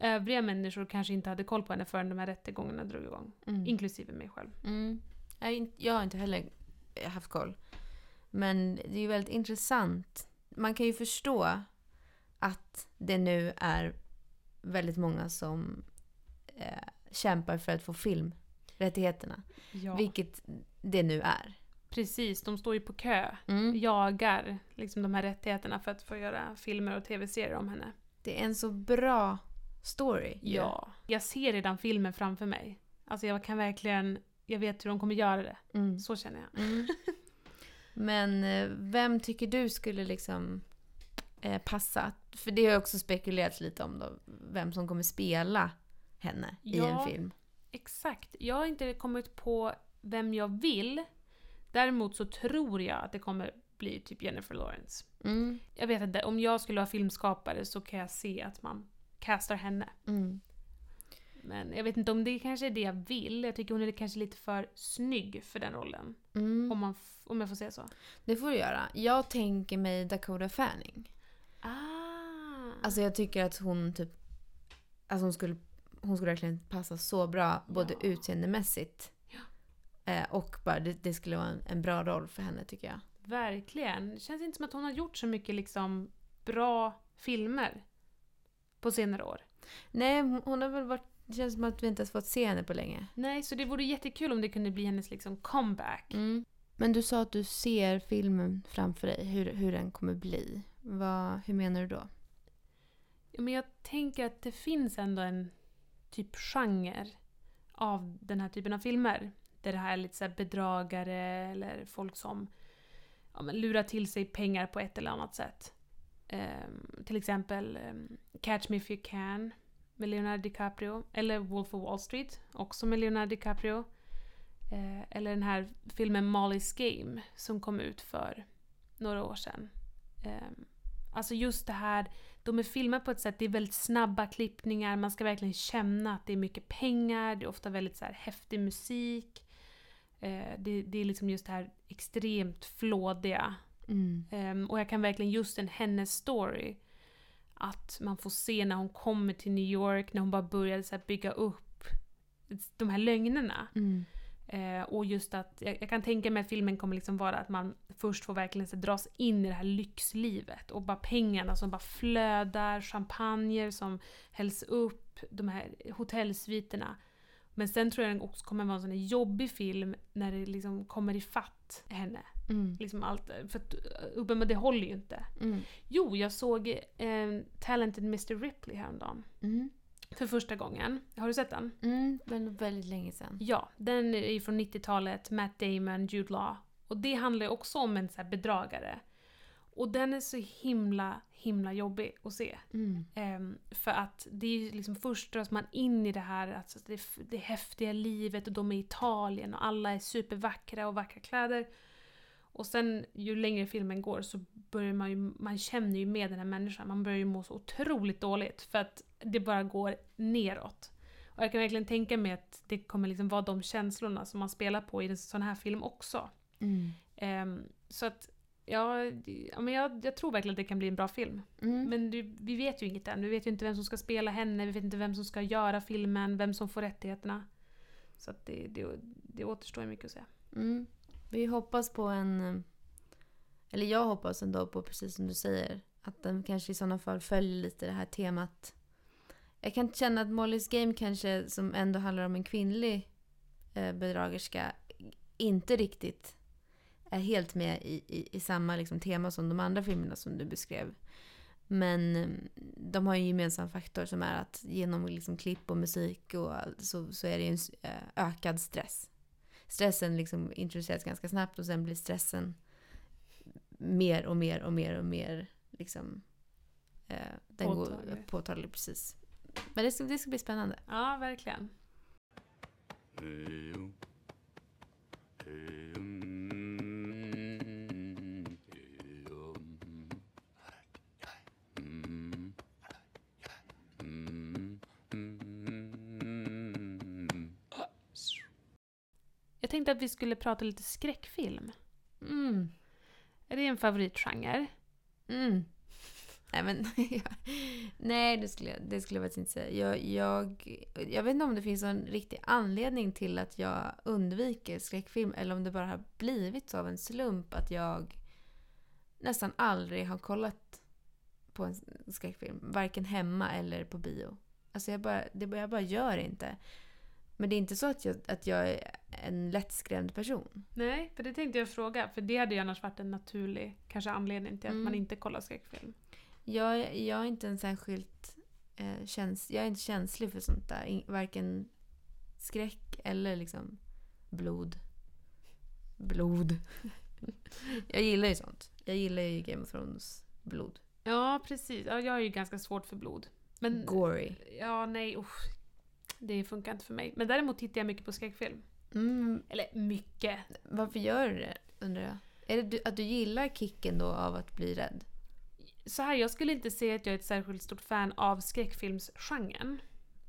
Speaker 3: Övriga människor kanske inte hade koll på henne förrän de här rättegångarna drog igång.
Speaker 2: Mm.
Speaker 3: Inklusive mig själv.
Speaker 2: Mm. Jag, har inte heller haft koll. Men det är ju väldigt intressant. Man kan ju förstå att det nu är väldigt många som eh, kämpar för att få filmrättigheterna.
Speaker 3: Ja.
Speaker 2: Vilket det nu är.
Speaker 3: Precis, de står ju på kö.
Speaker 2: Mm.
Speaker 3: Jagar liksom de här rättigheterna för att få göra filmer och tv-serier om henne.
Speaker 2: Det är en så bra story. ju.
Speaker 3: Ja. Jag ser redan filmen framför mig. Alltså jag kan verkligen, jag vet hur de kommer göra det.
Speaker 2: Mm.
Speaker 3: Så känner jag.
Speaker 2: Mm. Men eh, vem tycker du skulle liksom eh, passa? För det har också spekulerats lite om då, vem som kommer spela henne i
Speaker 3: Ja.
Speaker 2: en film.
Speaker 3: Exakt. Jag har inte kommit på vem jag vill. Däremot så tror jag att det kommer bli typ Jennifer Lawrence.
Speaker 2: Mm.
Speaker 3: Jag vet inte, om jag skulle vara filmskapare så kan jag se att man castar henne.
Speaker 2: Mm.
Speaker 3: Men jag vet inte om det kanske är det jag vill. Jag tycker hon är kanske lite för snygg för den rollen.
Speaker 2: Mm.
Speaker 3: Om, man om jag får säga så.
Speaker 2: Det får du göra. Jag tänker mig Dakota Fanning.
Speaker 3: Ah!
Speaker 2: Alltså jag tycker att hon typ... Alltså hon skulle, hon skulle verkligen passa så bra både
Speaker 3: Ja.
Speaker 2: utseendemässigt eh, och bara det, det skulle vara en, en bra roll för henne tycker jag.
Speaker 3: Verkligen. Det känns inte som att hon har gjort så mycket liksom bra filmer på senare år.
Speaker 2: Nej, hon, hon har väl varit... Det känns som att vi inte ens fått se henne på länge.
Speaker 3: Nej, så det vore jättekul om det kunde bli hennes liksom comeback.
Speaker 2: Mm. Men du sa att du ser filmen framför dig, hur, hur den kommer bli. Vad, hur menar du då?
Speaker 3: Ja, men jag tänker att det finns ändå en typ genre av den här typen av filmer. Där det här är lite så här bedragare eller folk som ja, men lurar till sig pengar på ett eller annat sätt. Um, till exempel um, Catch Me If You Can med Leonardo DiCaprio. Eller Wolf of Wall Street, också med Leonardo DiCaprio. Uh, eller den här filmen Molly's Game som kom ut för några år sedan. Um, alltså just det här, de är filmade på ett sätt, det är väldigt snabba klippningar, man ska verkligen känna att det är mycket pengar, det är ofta väldigt så här häftig musik. Eh, det, det är liksom just det här extremt flådiga.
Speaker 2: Mm.
Speaker 3: Ehm, och jag kan verkligen just en hennes story, att man får se när hon kommer till New York, när hon bara började så bygga upp de här lögnerna.
Speaker 2: Mm.
Speaker 3: Eh, och just att, jag, jag kan tänka mig att filmen kommer liksom vara att man först får verkligen så dras in i det här lyxlivet och bara pengarna som bara flödar, champagner som hälls upp, de här hotellsviterna. Men sen tror jag den också kommer vara en sån jobbig film när det liksom kommer ifatt henne.
Speaker 2: Mm.
Speaker 3: Liksom allt, för att uppenbarligen det håller ju inte.
Speaker 2: Mm.
Speaker 3: Jo, jag såg eh, Talented Mr Ripley häromdagen.
Speaker 2: Mm.
Speaker 3: För första gången. Har du sett den?
Speaker 2: Mm. Men väldigt länge sedan.
Speaker 3: Ja, den är från 90-talet, Matt Damon, Jude Law. Och det handlar ju också om en så bedragare. Och den är så himla, himla jobbig att se.
Speaker 2: Mm.
Speaker 3: Ehm, för att det är ju liksom först dras man in i det här, alltså det, det häftiga livet och de är i Italien och alla är supervackra och vackra kläder. Och sen ju längre filmen går så börjar man ju, man känner ju med den här människan, man börjar ju må så otroligt dåligt för att det bara går neråt. Och jag kan verkligen tänka mig att det kommer liksom vara de känslorna som man spelar på i en sån här film också.
Speaker 2: Mm.
Speaker 3: Ehm, så att, ja, ja men jag, jag tror verkligen att det kan bli en bra film.
Speaker 2: Mm.
Speaker 3: Men du, vi vet ju inget än. Vi vet ju inte vem som ska spela henne, vi vet inte vem som ska göra filmen, vem som får rättigheterna. Så att det, det, det återstår mycket att säga.
Speaker 2: Mm. Vi hoppas på en... Eller jag hoppas ändå på, precis som du säger, att den kanske i sådana fall följer lite det här temat Jag kan känna att Molly's Game kanske, som ändå handlar om en kvinnlig eh, bedragerska, inte riktigt är helt med i, i, i samma liksom, tema som de andra filmerna som du beskrev. Men eh, de har en gemensam faktor som är att genom liksom, klipp och musik och så, så är det ju en eh, ökad stress. Stressen liksom introduceras ganska snabbt och sen blir stressen mer och mer och mer och mer liksom, eh, den går
Speaker 3: Påtaglig.
Speaker 2: påtaglig precis. Men det ska, det ska bli spännande.
Speaker 3: Ja, verkligen. Jag tänkte att vi skulle prata lite skräckfilm.
Speaker 2: Mm.
Speaker 3: Är det en favoritgenre?
Speaker 2: Mm. Nej, men, nej det, skulle jag, det skulle jag faktiskt inte säga. Jag, jag, jag vet inte om det finns en riktig anledning till att jag undviker skräckfilm eller om det bara har blivit så av en slump att jag nästan aldrig har kollat på en skräckfilm. Varken hemma eller på bio. Alltså jag bara, det, jag bara gör inte. Men det är inte så att jag, att jag är en lättskrämd person.
Speaker 3: Nej, för det tänkte jag fråga. För det hade ju annars varit en naturlig kanske anledning till att
Speaker 2: Mm.
Speaker 3: man inte kollar skräckfilm.
Speaker 2: Jag, jag är inte en särskilt eh, käns, jag är inte känslig för sånt där. In, varken skräck eller liksom blod. Blod. jag gillar ju sånt. Jag gillar ju Game of Thrones blod.
Speaker 3: Ja, precis. Ja, jag är ju ganska svårt för blod. Men,
Speaker 2: Gory.
Speaker 3: ja, nej, usch. Det funkar inte för mig. Men däremot tittar jag mycket på skräckfilm.
Speaker 2: Mm,
Speaker 3: Eller mycket.
Speaker 2: varför gör du det undrar jag? Är det att du gillar kicken då av att bli rädd?
Speaker 3: Så här, jag skulle inte säga att jag är ett särskilt stort fan av skräckfilmsgenren.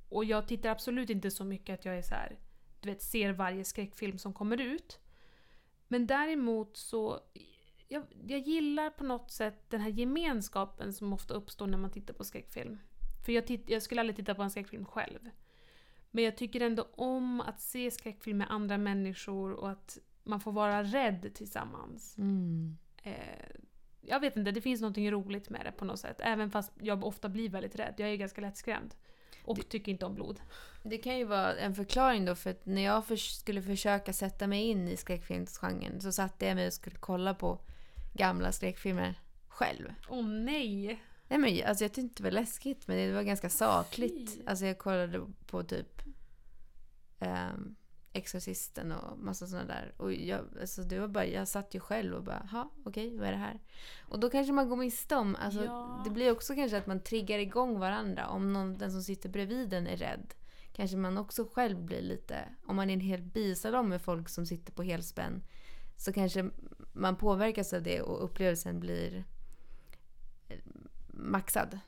Speaker 3: Och jag tittar absolut inte så mycket att jag är så här, du vet, ser varje skräckfilm som kommer ut. Men däremot så, jag, jag gillar på något sätt den här gemenskapen som ofta uppstår när man tittar på skräckfilm. För jag, titt, jag skulle aldrig titta på en skräckfilm själv. Men jag tycker ändå om att se skräckfilm med andra människor och att man får vara rädd tillsammans.
Speaker 2: Mm.
Speaker 3: Eh, jag vet inte, det finns något roligt med det på något sätt. Även fast jag ofta blir väldigt rädd. Jag är ganska lättskrämd. Och tycker inte om blod.
Speaker 2: Det kan ju vara en förklaring då för att när jag för, skulle försöka sätta mig in i skräckfilmsgenren så satte jag mig och skulle kolla på gamla skräckfilmer själv.
Speaker 3: Åh nej!
Speaker 2: Nej men alltså jag tyckte inte det var läskigt men det var ganska sakligt. Alltså jag kollade på typ um, Exorcisten och massa sådana där. Och jag, alltså det var bara, jag satt ju själv och bara, ha okej vad är det här? Och då kanske man går miste om, alltså
Speaker 3: Ja.
Speaker 2: det blir också kanske att man triggar igång varandra. Om någon, den som sitter bredvid den är rädd. Kanske man också själv blir lite, om man är en hel bisalong med folk som sitter på helspänn. Så kanske man påverkas av det och upplevelsen blir maxad.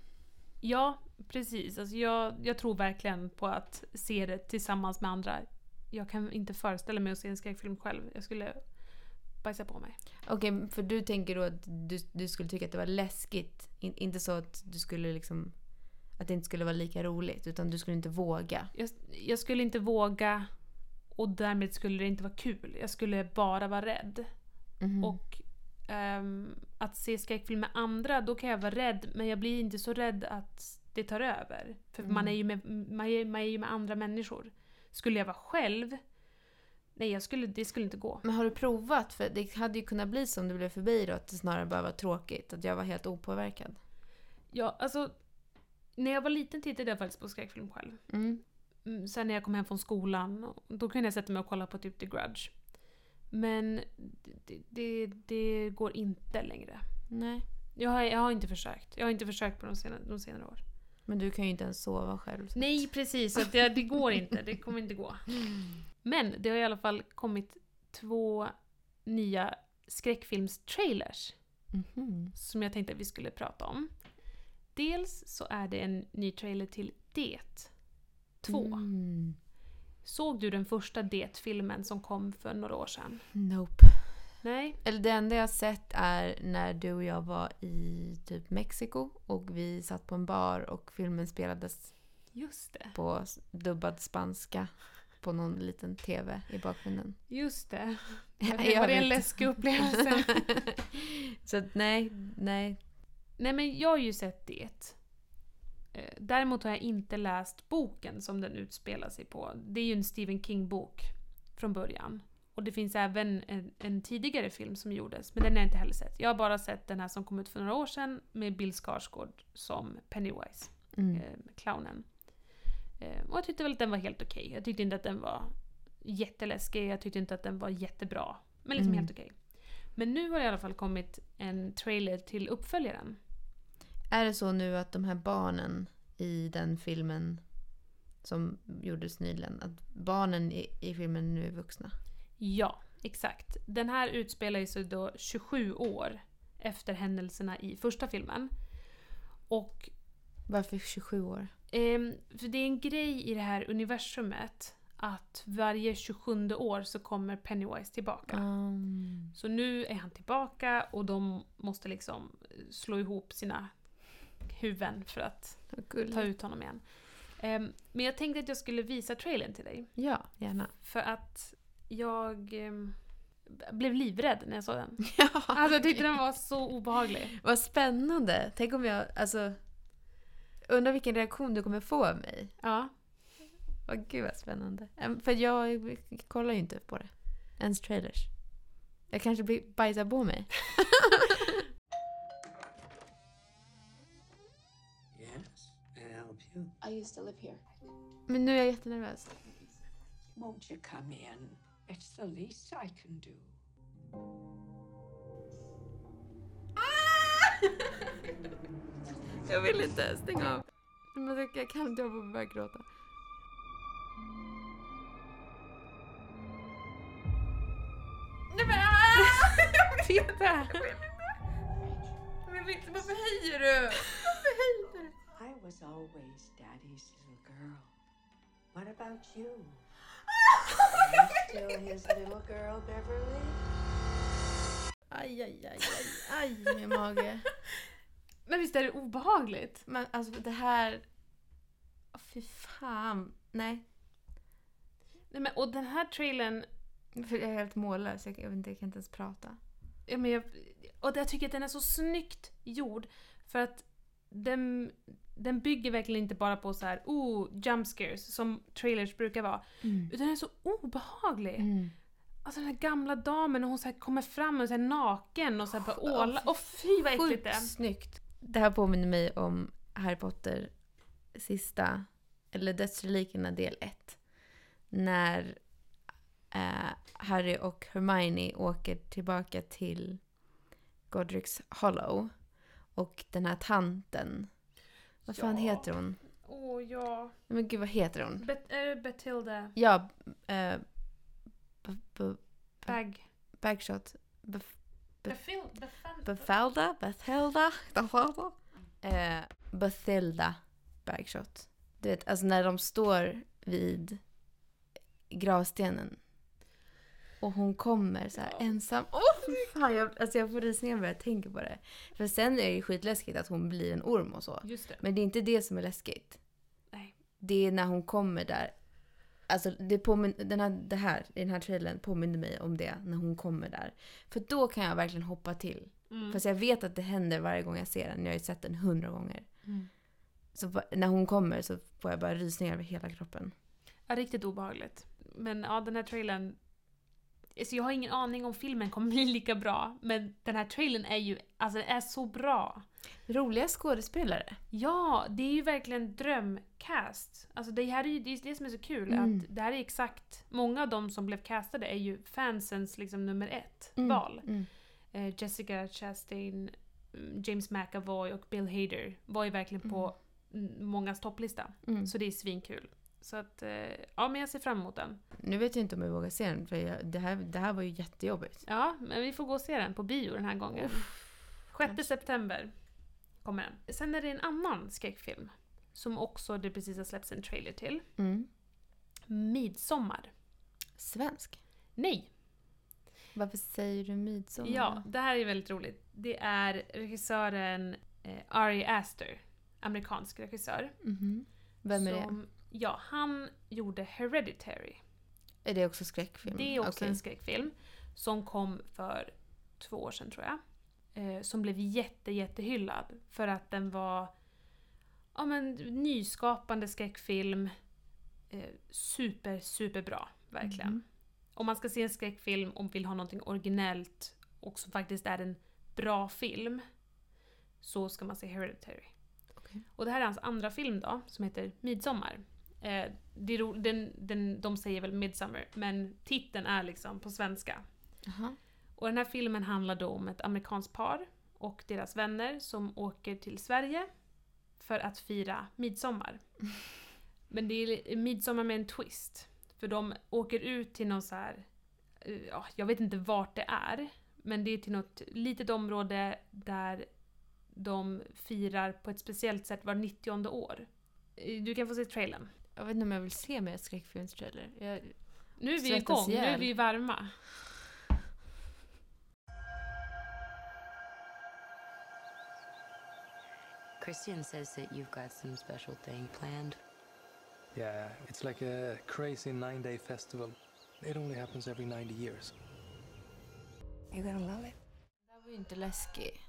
Speaker 3: Ja, precis. Alltså jag, jag tror verkligen på att se det tillsammans med andra. Jag kan inte föreställa mig att se en skräckfilm själv. Jag skulle bajsa på mig.
Speaker 2: Okej, för du tänker då att du, du skulle tycka att det var läskigt. In, inte så att du skulle liksom... Att det inte skulle vara lika roligt. Utan du skulle inte våga.
Speaker 3: Jag, jag skulle inte våga och därmed skulle det inte vara kul. Jag skulle bara vara rädd.
Speaker 2: Mhm.
Speaker 3: Och ehm, att se skräckfilm med andra, då kan jag vara rädd men jag blir inte så rädd att det tar över. För
Speaker 2: Mm.
Speaker 3: man, är ju med, man, är, man är ju med andra människor. Skulle jag vara själv, nej jag skulle, det skulle inte gå.
Speaker 2: Men har du provat? För det hade ju kunnat bli som det blev för mig då. Att det snarare bara var tråkigt. Att jag var helt opåverkad.
Speaker 3: Ja, alltså, när jag var liten tittade jag faktiskt på skräckfilm själv.
Speaker 2: Mm.
Speaker 3: Mm, Sen när jag kom hem från skolan, då kunde jag sätta mig och kolla på typ The Grudge. Men det, det, det går inte längre.
Speaker 2: Nej.
Speaker 3: Jag har, jag har inte försökt. Jag har inte försökt på de senare, de senare år.
Speaker 2: Men du kan ju inte ens sova själv. så-
Speaker 3: Nej, precis. Så det, det går inte. Det kommer inte gå. Men det har i alla fall kommit två nya skräckfilmstrailers
Speaker 2: Mhm.
Speaker 3: som jag tänkte att vi skulle prata om. Dels så är det en ny trailer till Det 2.
Speaker 2: Mm.
Speaker 3: Såg du den första Det-filmen som kom för några år sedan?
Speaker 2: Nope.
Speaker 3: Nej?
Speaker 2: Eller det enda jag sett är när du och jag var i typ Mexiko och vi satt på en bar och filmen spelades
Speaker 3: Just det.
Speaker 2: på dubbad spanska på någon liten TV i bakgrunden.
Speaker 3: Just det.
Speaker 2: Jag
Speaker 3: Det var det en läskig upplevelse.
Speaker 2: Så nej, nej.
Speaker 3: Nej men jag har ju sett det. Eh, Däremot har jag inte läst boken som den utspelar sig på. Det är ju en Stephen King-bok från början. Och det finns även en, en tidigare film som gjordes, men den har jag inte heller sett. Jag har bara sett den här som kom ut för några år sedan med Bill Skarsgård som Pennywise,
Speaker 2: Mm.
Speaker 3: eh, clownen. Eh, och jag tyckte väl att den var helt okej. Jag tyckte inte att den var jätteläskig, jag tyckte inte att den var jättebra. Men liksom
Speaker 2: Mm.
Speaker 3: helt okej. Men nu har det i alla fall kommit en trailer till uppföljaren.
Speaker 2: Är det så nu att de här barnen i den filmen som gjordes nyligen, att barnen i, i filmen nu är vuxna?
Speaker 3: Ja, exakt. Den här utspelar sig då 27 år efter händelserna i första filmen. Och
Speaker 2: Varför 27 år?
Speaker 3: ehm, för det är en grej i det här universumet att varje 27 år så kommer Pennywise tillbaka.
Speaker 2: Um,
Speaker 3: Så nu är han tillbaka och de måste liksom slå ihop sina huvuden för att ta ut honom igen. Ehm, men jag tänkte att jag skulle visa trailern till dig.
Speaker 2: Ja, gärna.
Speaker 3: För att jag ehm, blev livrädd när jag såg den.
Speaker 2: Ja,
Speaker 3: Alltså jag tyckte den var så obehaglig.
Speaker 2: Vad spännande! Tänk om jag, alltså... Undrar vilken reaktion du kommer få av mig.
Speaker 3: Ja.
Speaker 2: Vad gud vad spännande. Em, För jag kollar ju inte på det. Ens trailers. Jag kanske bajsar på mig.
Speaker 4: Yes, may I help you?
Speaker 5: I used to live here.
Speaker 2: Men nu är jag jättenervös.
Speaker 4: Won't you come in? It's the least I can do.
Speaker 2: Jag vill inte stänga av. Men jag- kan inte, jag får börja gråta. Nej men Jag vill inte! Jag vill inte. Varför höjer du? Varför höjer du?
Speaker 4: I was always Daddy's little girl. What about you? Are you still his little girl, Beverly?
Speaker 2: Aj, aj, aj, aj, aj min mage.
Speaker 3: Men visst är det obehagligt?
Speaker 2: Men alltså det här... Fy fan. Nej.
Speaker 3: Nej, men, och den här trailern,
Speaker 2: För jag är helt mållös. Jag, jag, vet inte, jag kan inte ens prata.
Speaker 3: ja, men jag, och jag tycker att den är så snyggt gjord. För att den, den bygger verkligen inte bara på så här, oh, jump scares som trailers brukar vara. Utan den är så obehaglig.
Speaker 2: Mm.
Speaker 3: Alltså den här gamla damen och hon så kommer fram och så naken och så här bara
Speaker 2: Åh,
Speaker 3: åla.
Speaker 2: fy
Speaker 3: Och fy vad äckligt det är.
Speaker 2: snyggt. Det här påminner mig om Harry Potter sista, eller Dödsrelikerna del 1. När eh, Harry och Hermione åker tillbaka till Godric's Hollow. Och den här tanten, vad fan
Speaker 3: Ja.
Speaker 2: heter hon?
Speaker 3: Åh ja.
Speaker 2: Men gud vad heter hon?
Speaker 3: Bet, det Betilda
Speaker 2: Ja, b-
Speaker 3: Bag...
Speaker 2: Bagshot. Bef-
Speaker 3: Befil...
Speaker 2: Bethelda, Bethelda. Eh, Bethilda Bagshot. Du vet, alltså när de står vid gravstenen. Och hon kommer så här ensam. Åh fy fan, jag, alltså jag får rysningar bara jag tänker på det. För sen är det ju skitläskigt att hon blir en orm och så.
Speaker 3: Just det.
Speaker 2: Men det är inte det som är läskigt.
Speaker 3: Nej.
Speaker 2: Det är när hon kommer där. Alltså det, påmin- den här, det här, i den här trailern påminner mig om det när hon kommer där. För då kan jag verkligen hoppa till.
Speaker 3: Mm.
Speaker 2: Fast jag vet att det händer varje gång jag ser den. Jag har ju sett den hundra gånger.
Speaker 3: Mm.
Speaker 2: Så när hon kommer så får jag bara rysningar över hela kroppen.
Speaker 3: Ja, riktigt obehagligt. Men ja, den här trailern... Alltså jag har ingen aning om filmen kommer bli lika bra, men den här trailern är ju, alltså den är så bra.
Speaker 2: Roliga skådespelare.
Speaker 3: Ja, det är ju verkligen drömcast. Alltså det här är ju det, är det som är så kul,
Speaker 2: Mm.
Speaker 3: att det här är exakt, många av de som blev castade är ju fansens liksom nummer ett
Speaker 2: Mm,
Speaker 3: val.
Speaker 2: Mm.
Speaker 3: Eh, Jessica Chastain, mm, James McAvoy och Bill Hader var ju verkligen på mm. mångas topplista.
Speaker 2: Mm.
Speaker 3: Så det är svinkul. Så att, eh, ja men jag ser fram emot den.
Speaker 2: Nu vet jag inte om jag vågar se den för jag, det, här, det här var ju jättejobbigt.
Speaker 3: Ja, men vi får gå och se den på bio den här gången. 6 september kommer den. Sen är det en annan skräckfilm som också det precis har släppts en trailer till.
Speaker 2: Mm.
Speaker 3: Midsommar.
Speaker 2: Svensk.
Speaker 3: Nej!
Speaker 2: Varför säger du midsommar?
Speaker 3: Ja, det här är väldigt roligt. Det är regissören eh, Ari Aster, amerikansk regissör.
Speaker 2: Mhm. Vem är det?
Speaker 3: Ja, han gjorde Hereditary.
Speaker 2: Är det också skräckfilm?
Speaker 3: Det är också
Speaker 2: Okej.
Speaker 3: en skräckfilm som kom för två år sedan tror jag. Eh, som blev jätte, jättehyllad för att den var ja, men, nyskapande skräckfilm. Eh, super, super bra, verkligen.
Speaker 2: Mhm.
Speaker 3: Om man ska se en skräckfilm och vill ha någonting originellt och som faktiskt är en bra film så ska man se Hereditary.
Speaker 2: Okej.
Speaker 3: Och det här är hans andra film då, som heter Midsommar. Eh, det ro- den, den, de säger väl Midsummer, men titeln är liksom på svenska.
Speaker 2: Jaha.
Speaker 3: Och den här filmen handlar då om ett amerikanskt par och deras vänner som åker till Sverige för att fira midsommar. Men det är midsommar med en twist. För de åker ut till någon så här, eh, ja, jag vet inte vart det är, men det är till något litet område där de firar på ett speciellt sätt var 90 år. Eh, Du kan få se trailern.
Speaker 2: Jag vet inte om jag vill se mer skräckfilmstrailer. Jag...
Speaker 3: Nu är vi igång, nu är vi varma.
Speaker 6: Christian says that you've got some special thing planned.
Speaker 7: Yeah, it's like a crazy nine day festival. It only happens every 90 years.
Speaker 4: You're gonna love it.
Speaker 2: Det här var ju inte läskig.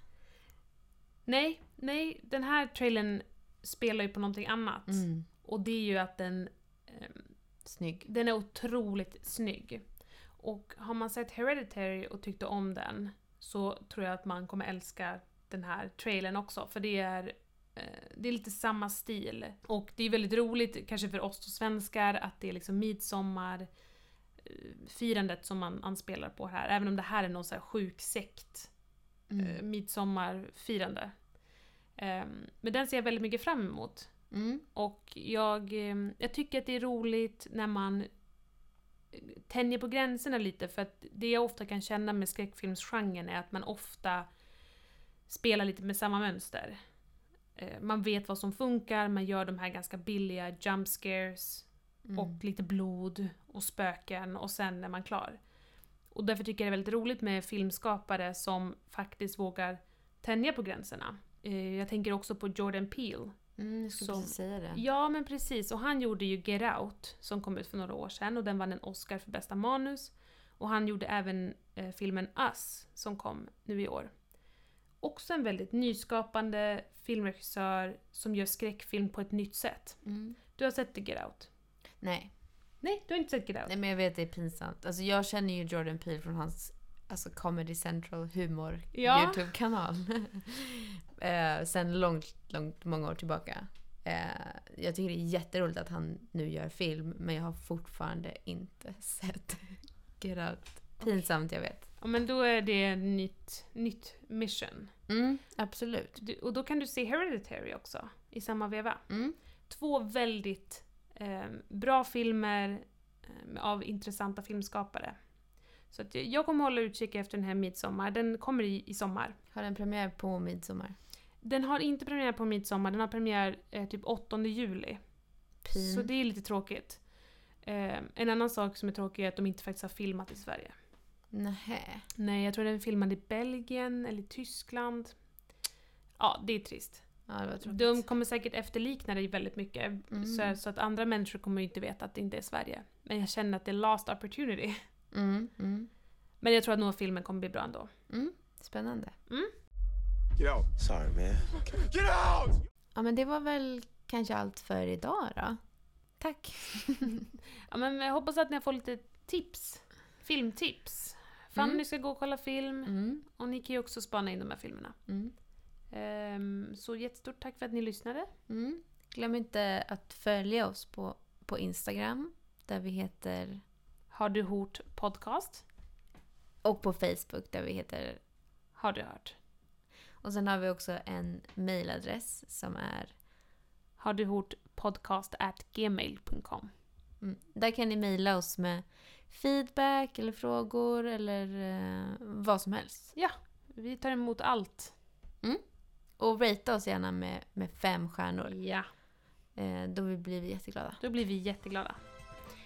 Speaker 3: Nej, nej, den här trailern spelar ju på någonting annat.
Speaker 2: Mm.
Speaker 3: Och det är ju att den, ehm,
Speaker 2: Snygg.
Speaker 3: den är otroligt snygg. Och har man sett Hereditary och tyckte om den så tror jag att man kommer älska den här trailern också. För det är, eh, det är lite samma stil. Och det är väldigt roligt, kanske för oss svenskar, att det är liksom midsommar eh, som man anspelar på här. Även om det här är någon så här sjuk sekt
Speaker 2: Mm.
Speaker 3: eh, midsommarfirande. Ehm, men den ser jag väldigt mycket fram emot.
Speaker 2: Mm.
Speaker 3: Och jag, ehm, jag tycker att det är roligt när man eh, tänjer på gränserna lite för att det jag ofta kan känna med skräckfilmsgenren är att man ofta spelar lite med samma mönster. Eh, Man vet vad som funkar, man gör de här ganska billiga jump scares
Speaker 2: Mm.
Speaker 3: och lite blod och spöken och sen är man klar. Och därför tycker jag det är väldigt roligt med filmskapare som faktiskt vågar tänja på gränserna. Eh, Jag tänker också på Jordan Peele.
Speaker 2: Mm, jag skulle
Speaker 3: som-
Speaker 2: precis säga det.
Speaker 3: Ja, men precis. Och han gjorde ju Get Out, som kom ut för några år sedan och den vann en Oscar för bästa manus. Och han gjorde även eh, filmen Us, som kom nu i år. Också en väldigt nyskapande filmregissör som gör skräckfilm på ett nytt sätt.
Speaker 2: Mm.
Speaker 3: Du har sett The Get Out?
Speaker 2: Nej.
Speaker 3: Nej, du har inte sett Get Out?
Speaker 2: Nej, men jag vet det är pinsamt. Alltså jag känner ju Jordan Peele från hans alltså Comedy Central humor
Speaker 3: Ja.
Speaker 2: YouTube-kanal. eh, sen långt, långt, många år tillbaka. Eh, jag tycker det är jätteroligt att han nu gör film, men jag har fortfarande inte sett Get Out. Pinsamt, jag vet.
Speaker 3: Ja, men då är det nytt, nytt mission.
Speaker 2: Mm, absolut.
Speaker 3: Du, och då kan du se Hereditary också, i samma veva.
Speaker 2: Mm.
Speaker 3: Två väldigt eh, bra filmer eh, av intressanta filmskapare. Så att jag- kommer hålla utkik efter den här Midsommar. Den kommer i, i sommar.
Speaker 2: Har den premiär på midsommar?
Speaker 3: Den har inte premiär på midsommar, den har premiär eh, typ 8 juli.
Speaker 2: Pin.
Speaker 3: Så det är lite tråkigt. Eh, en annan sak som är tråkig är att de inte faktiskt har filmat i Sverige.
Speaker 2: Nähä.
Speaker 3: Nej, jag tror den är filmad i Belgien eller Tyskland. Ja, det är trist.
Speaker 2: Ja, det var tråkigt.
Speaker 3: De kommer säkert efterlikna det väldigt mycket.
Speaker 2: Mm.
Speaker 3: Så, så att andra människor kommer ju inte veta att det inte är Sverige. Men jag känner att det är last opportunity.
Speaker 2: Mm, mm,
Speaker 3: Men jag tror att nog filmen kommer bli bra ändå.
Speaker 2: mm. Spännande.
Speaker 1: Get out. Sorry, man. Get out!
Speaker 2: Ja, men det var väl kanske allt för idag då. Tack.
Speaker 3: Ja, men jag hoppas att ni har fått lite tips. Filmtips. Fanny
Speaker 2: Mm.
Speaker 3: ska gå och kolla film.
Speaker 2: Mm,
Speaker 3: Och ni kan ju också spana in de här filmerna.
Speaker 2: mm,
Speaker 3: Ehm, så jättestort tack för att ni lyssnade.
Speaker 2: mm. Glöm inte att följa oss på, på Instagram, där vi heter...
Speaker 3: Har du hört podcast?
Speaker 2: Och på Facebook, där vi heter...
Speaker 3: Har du hört?
Speaker 2: Och sen har vi också en mailadress som är...
Speaker 3: Har du hört podcast at gmail.com?
Speaker 2: Mm, där kan ni mejla oss med feedback eller frågor eller eh, vad som helst.
Speaker 3: Vi tar emot allt.
Speaker 2: Och ratea oss gärna med, med fem stjärnor.
Speaker 3: Ja,
Speaker 2: Eh, då blir vi jätteglada.
Speaker 3: då blir vi jätteglada.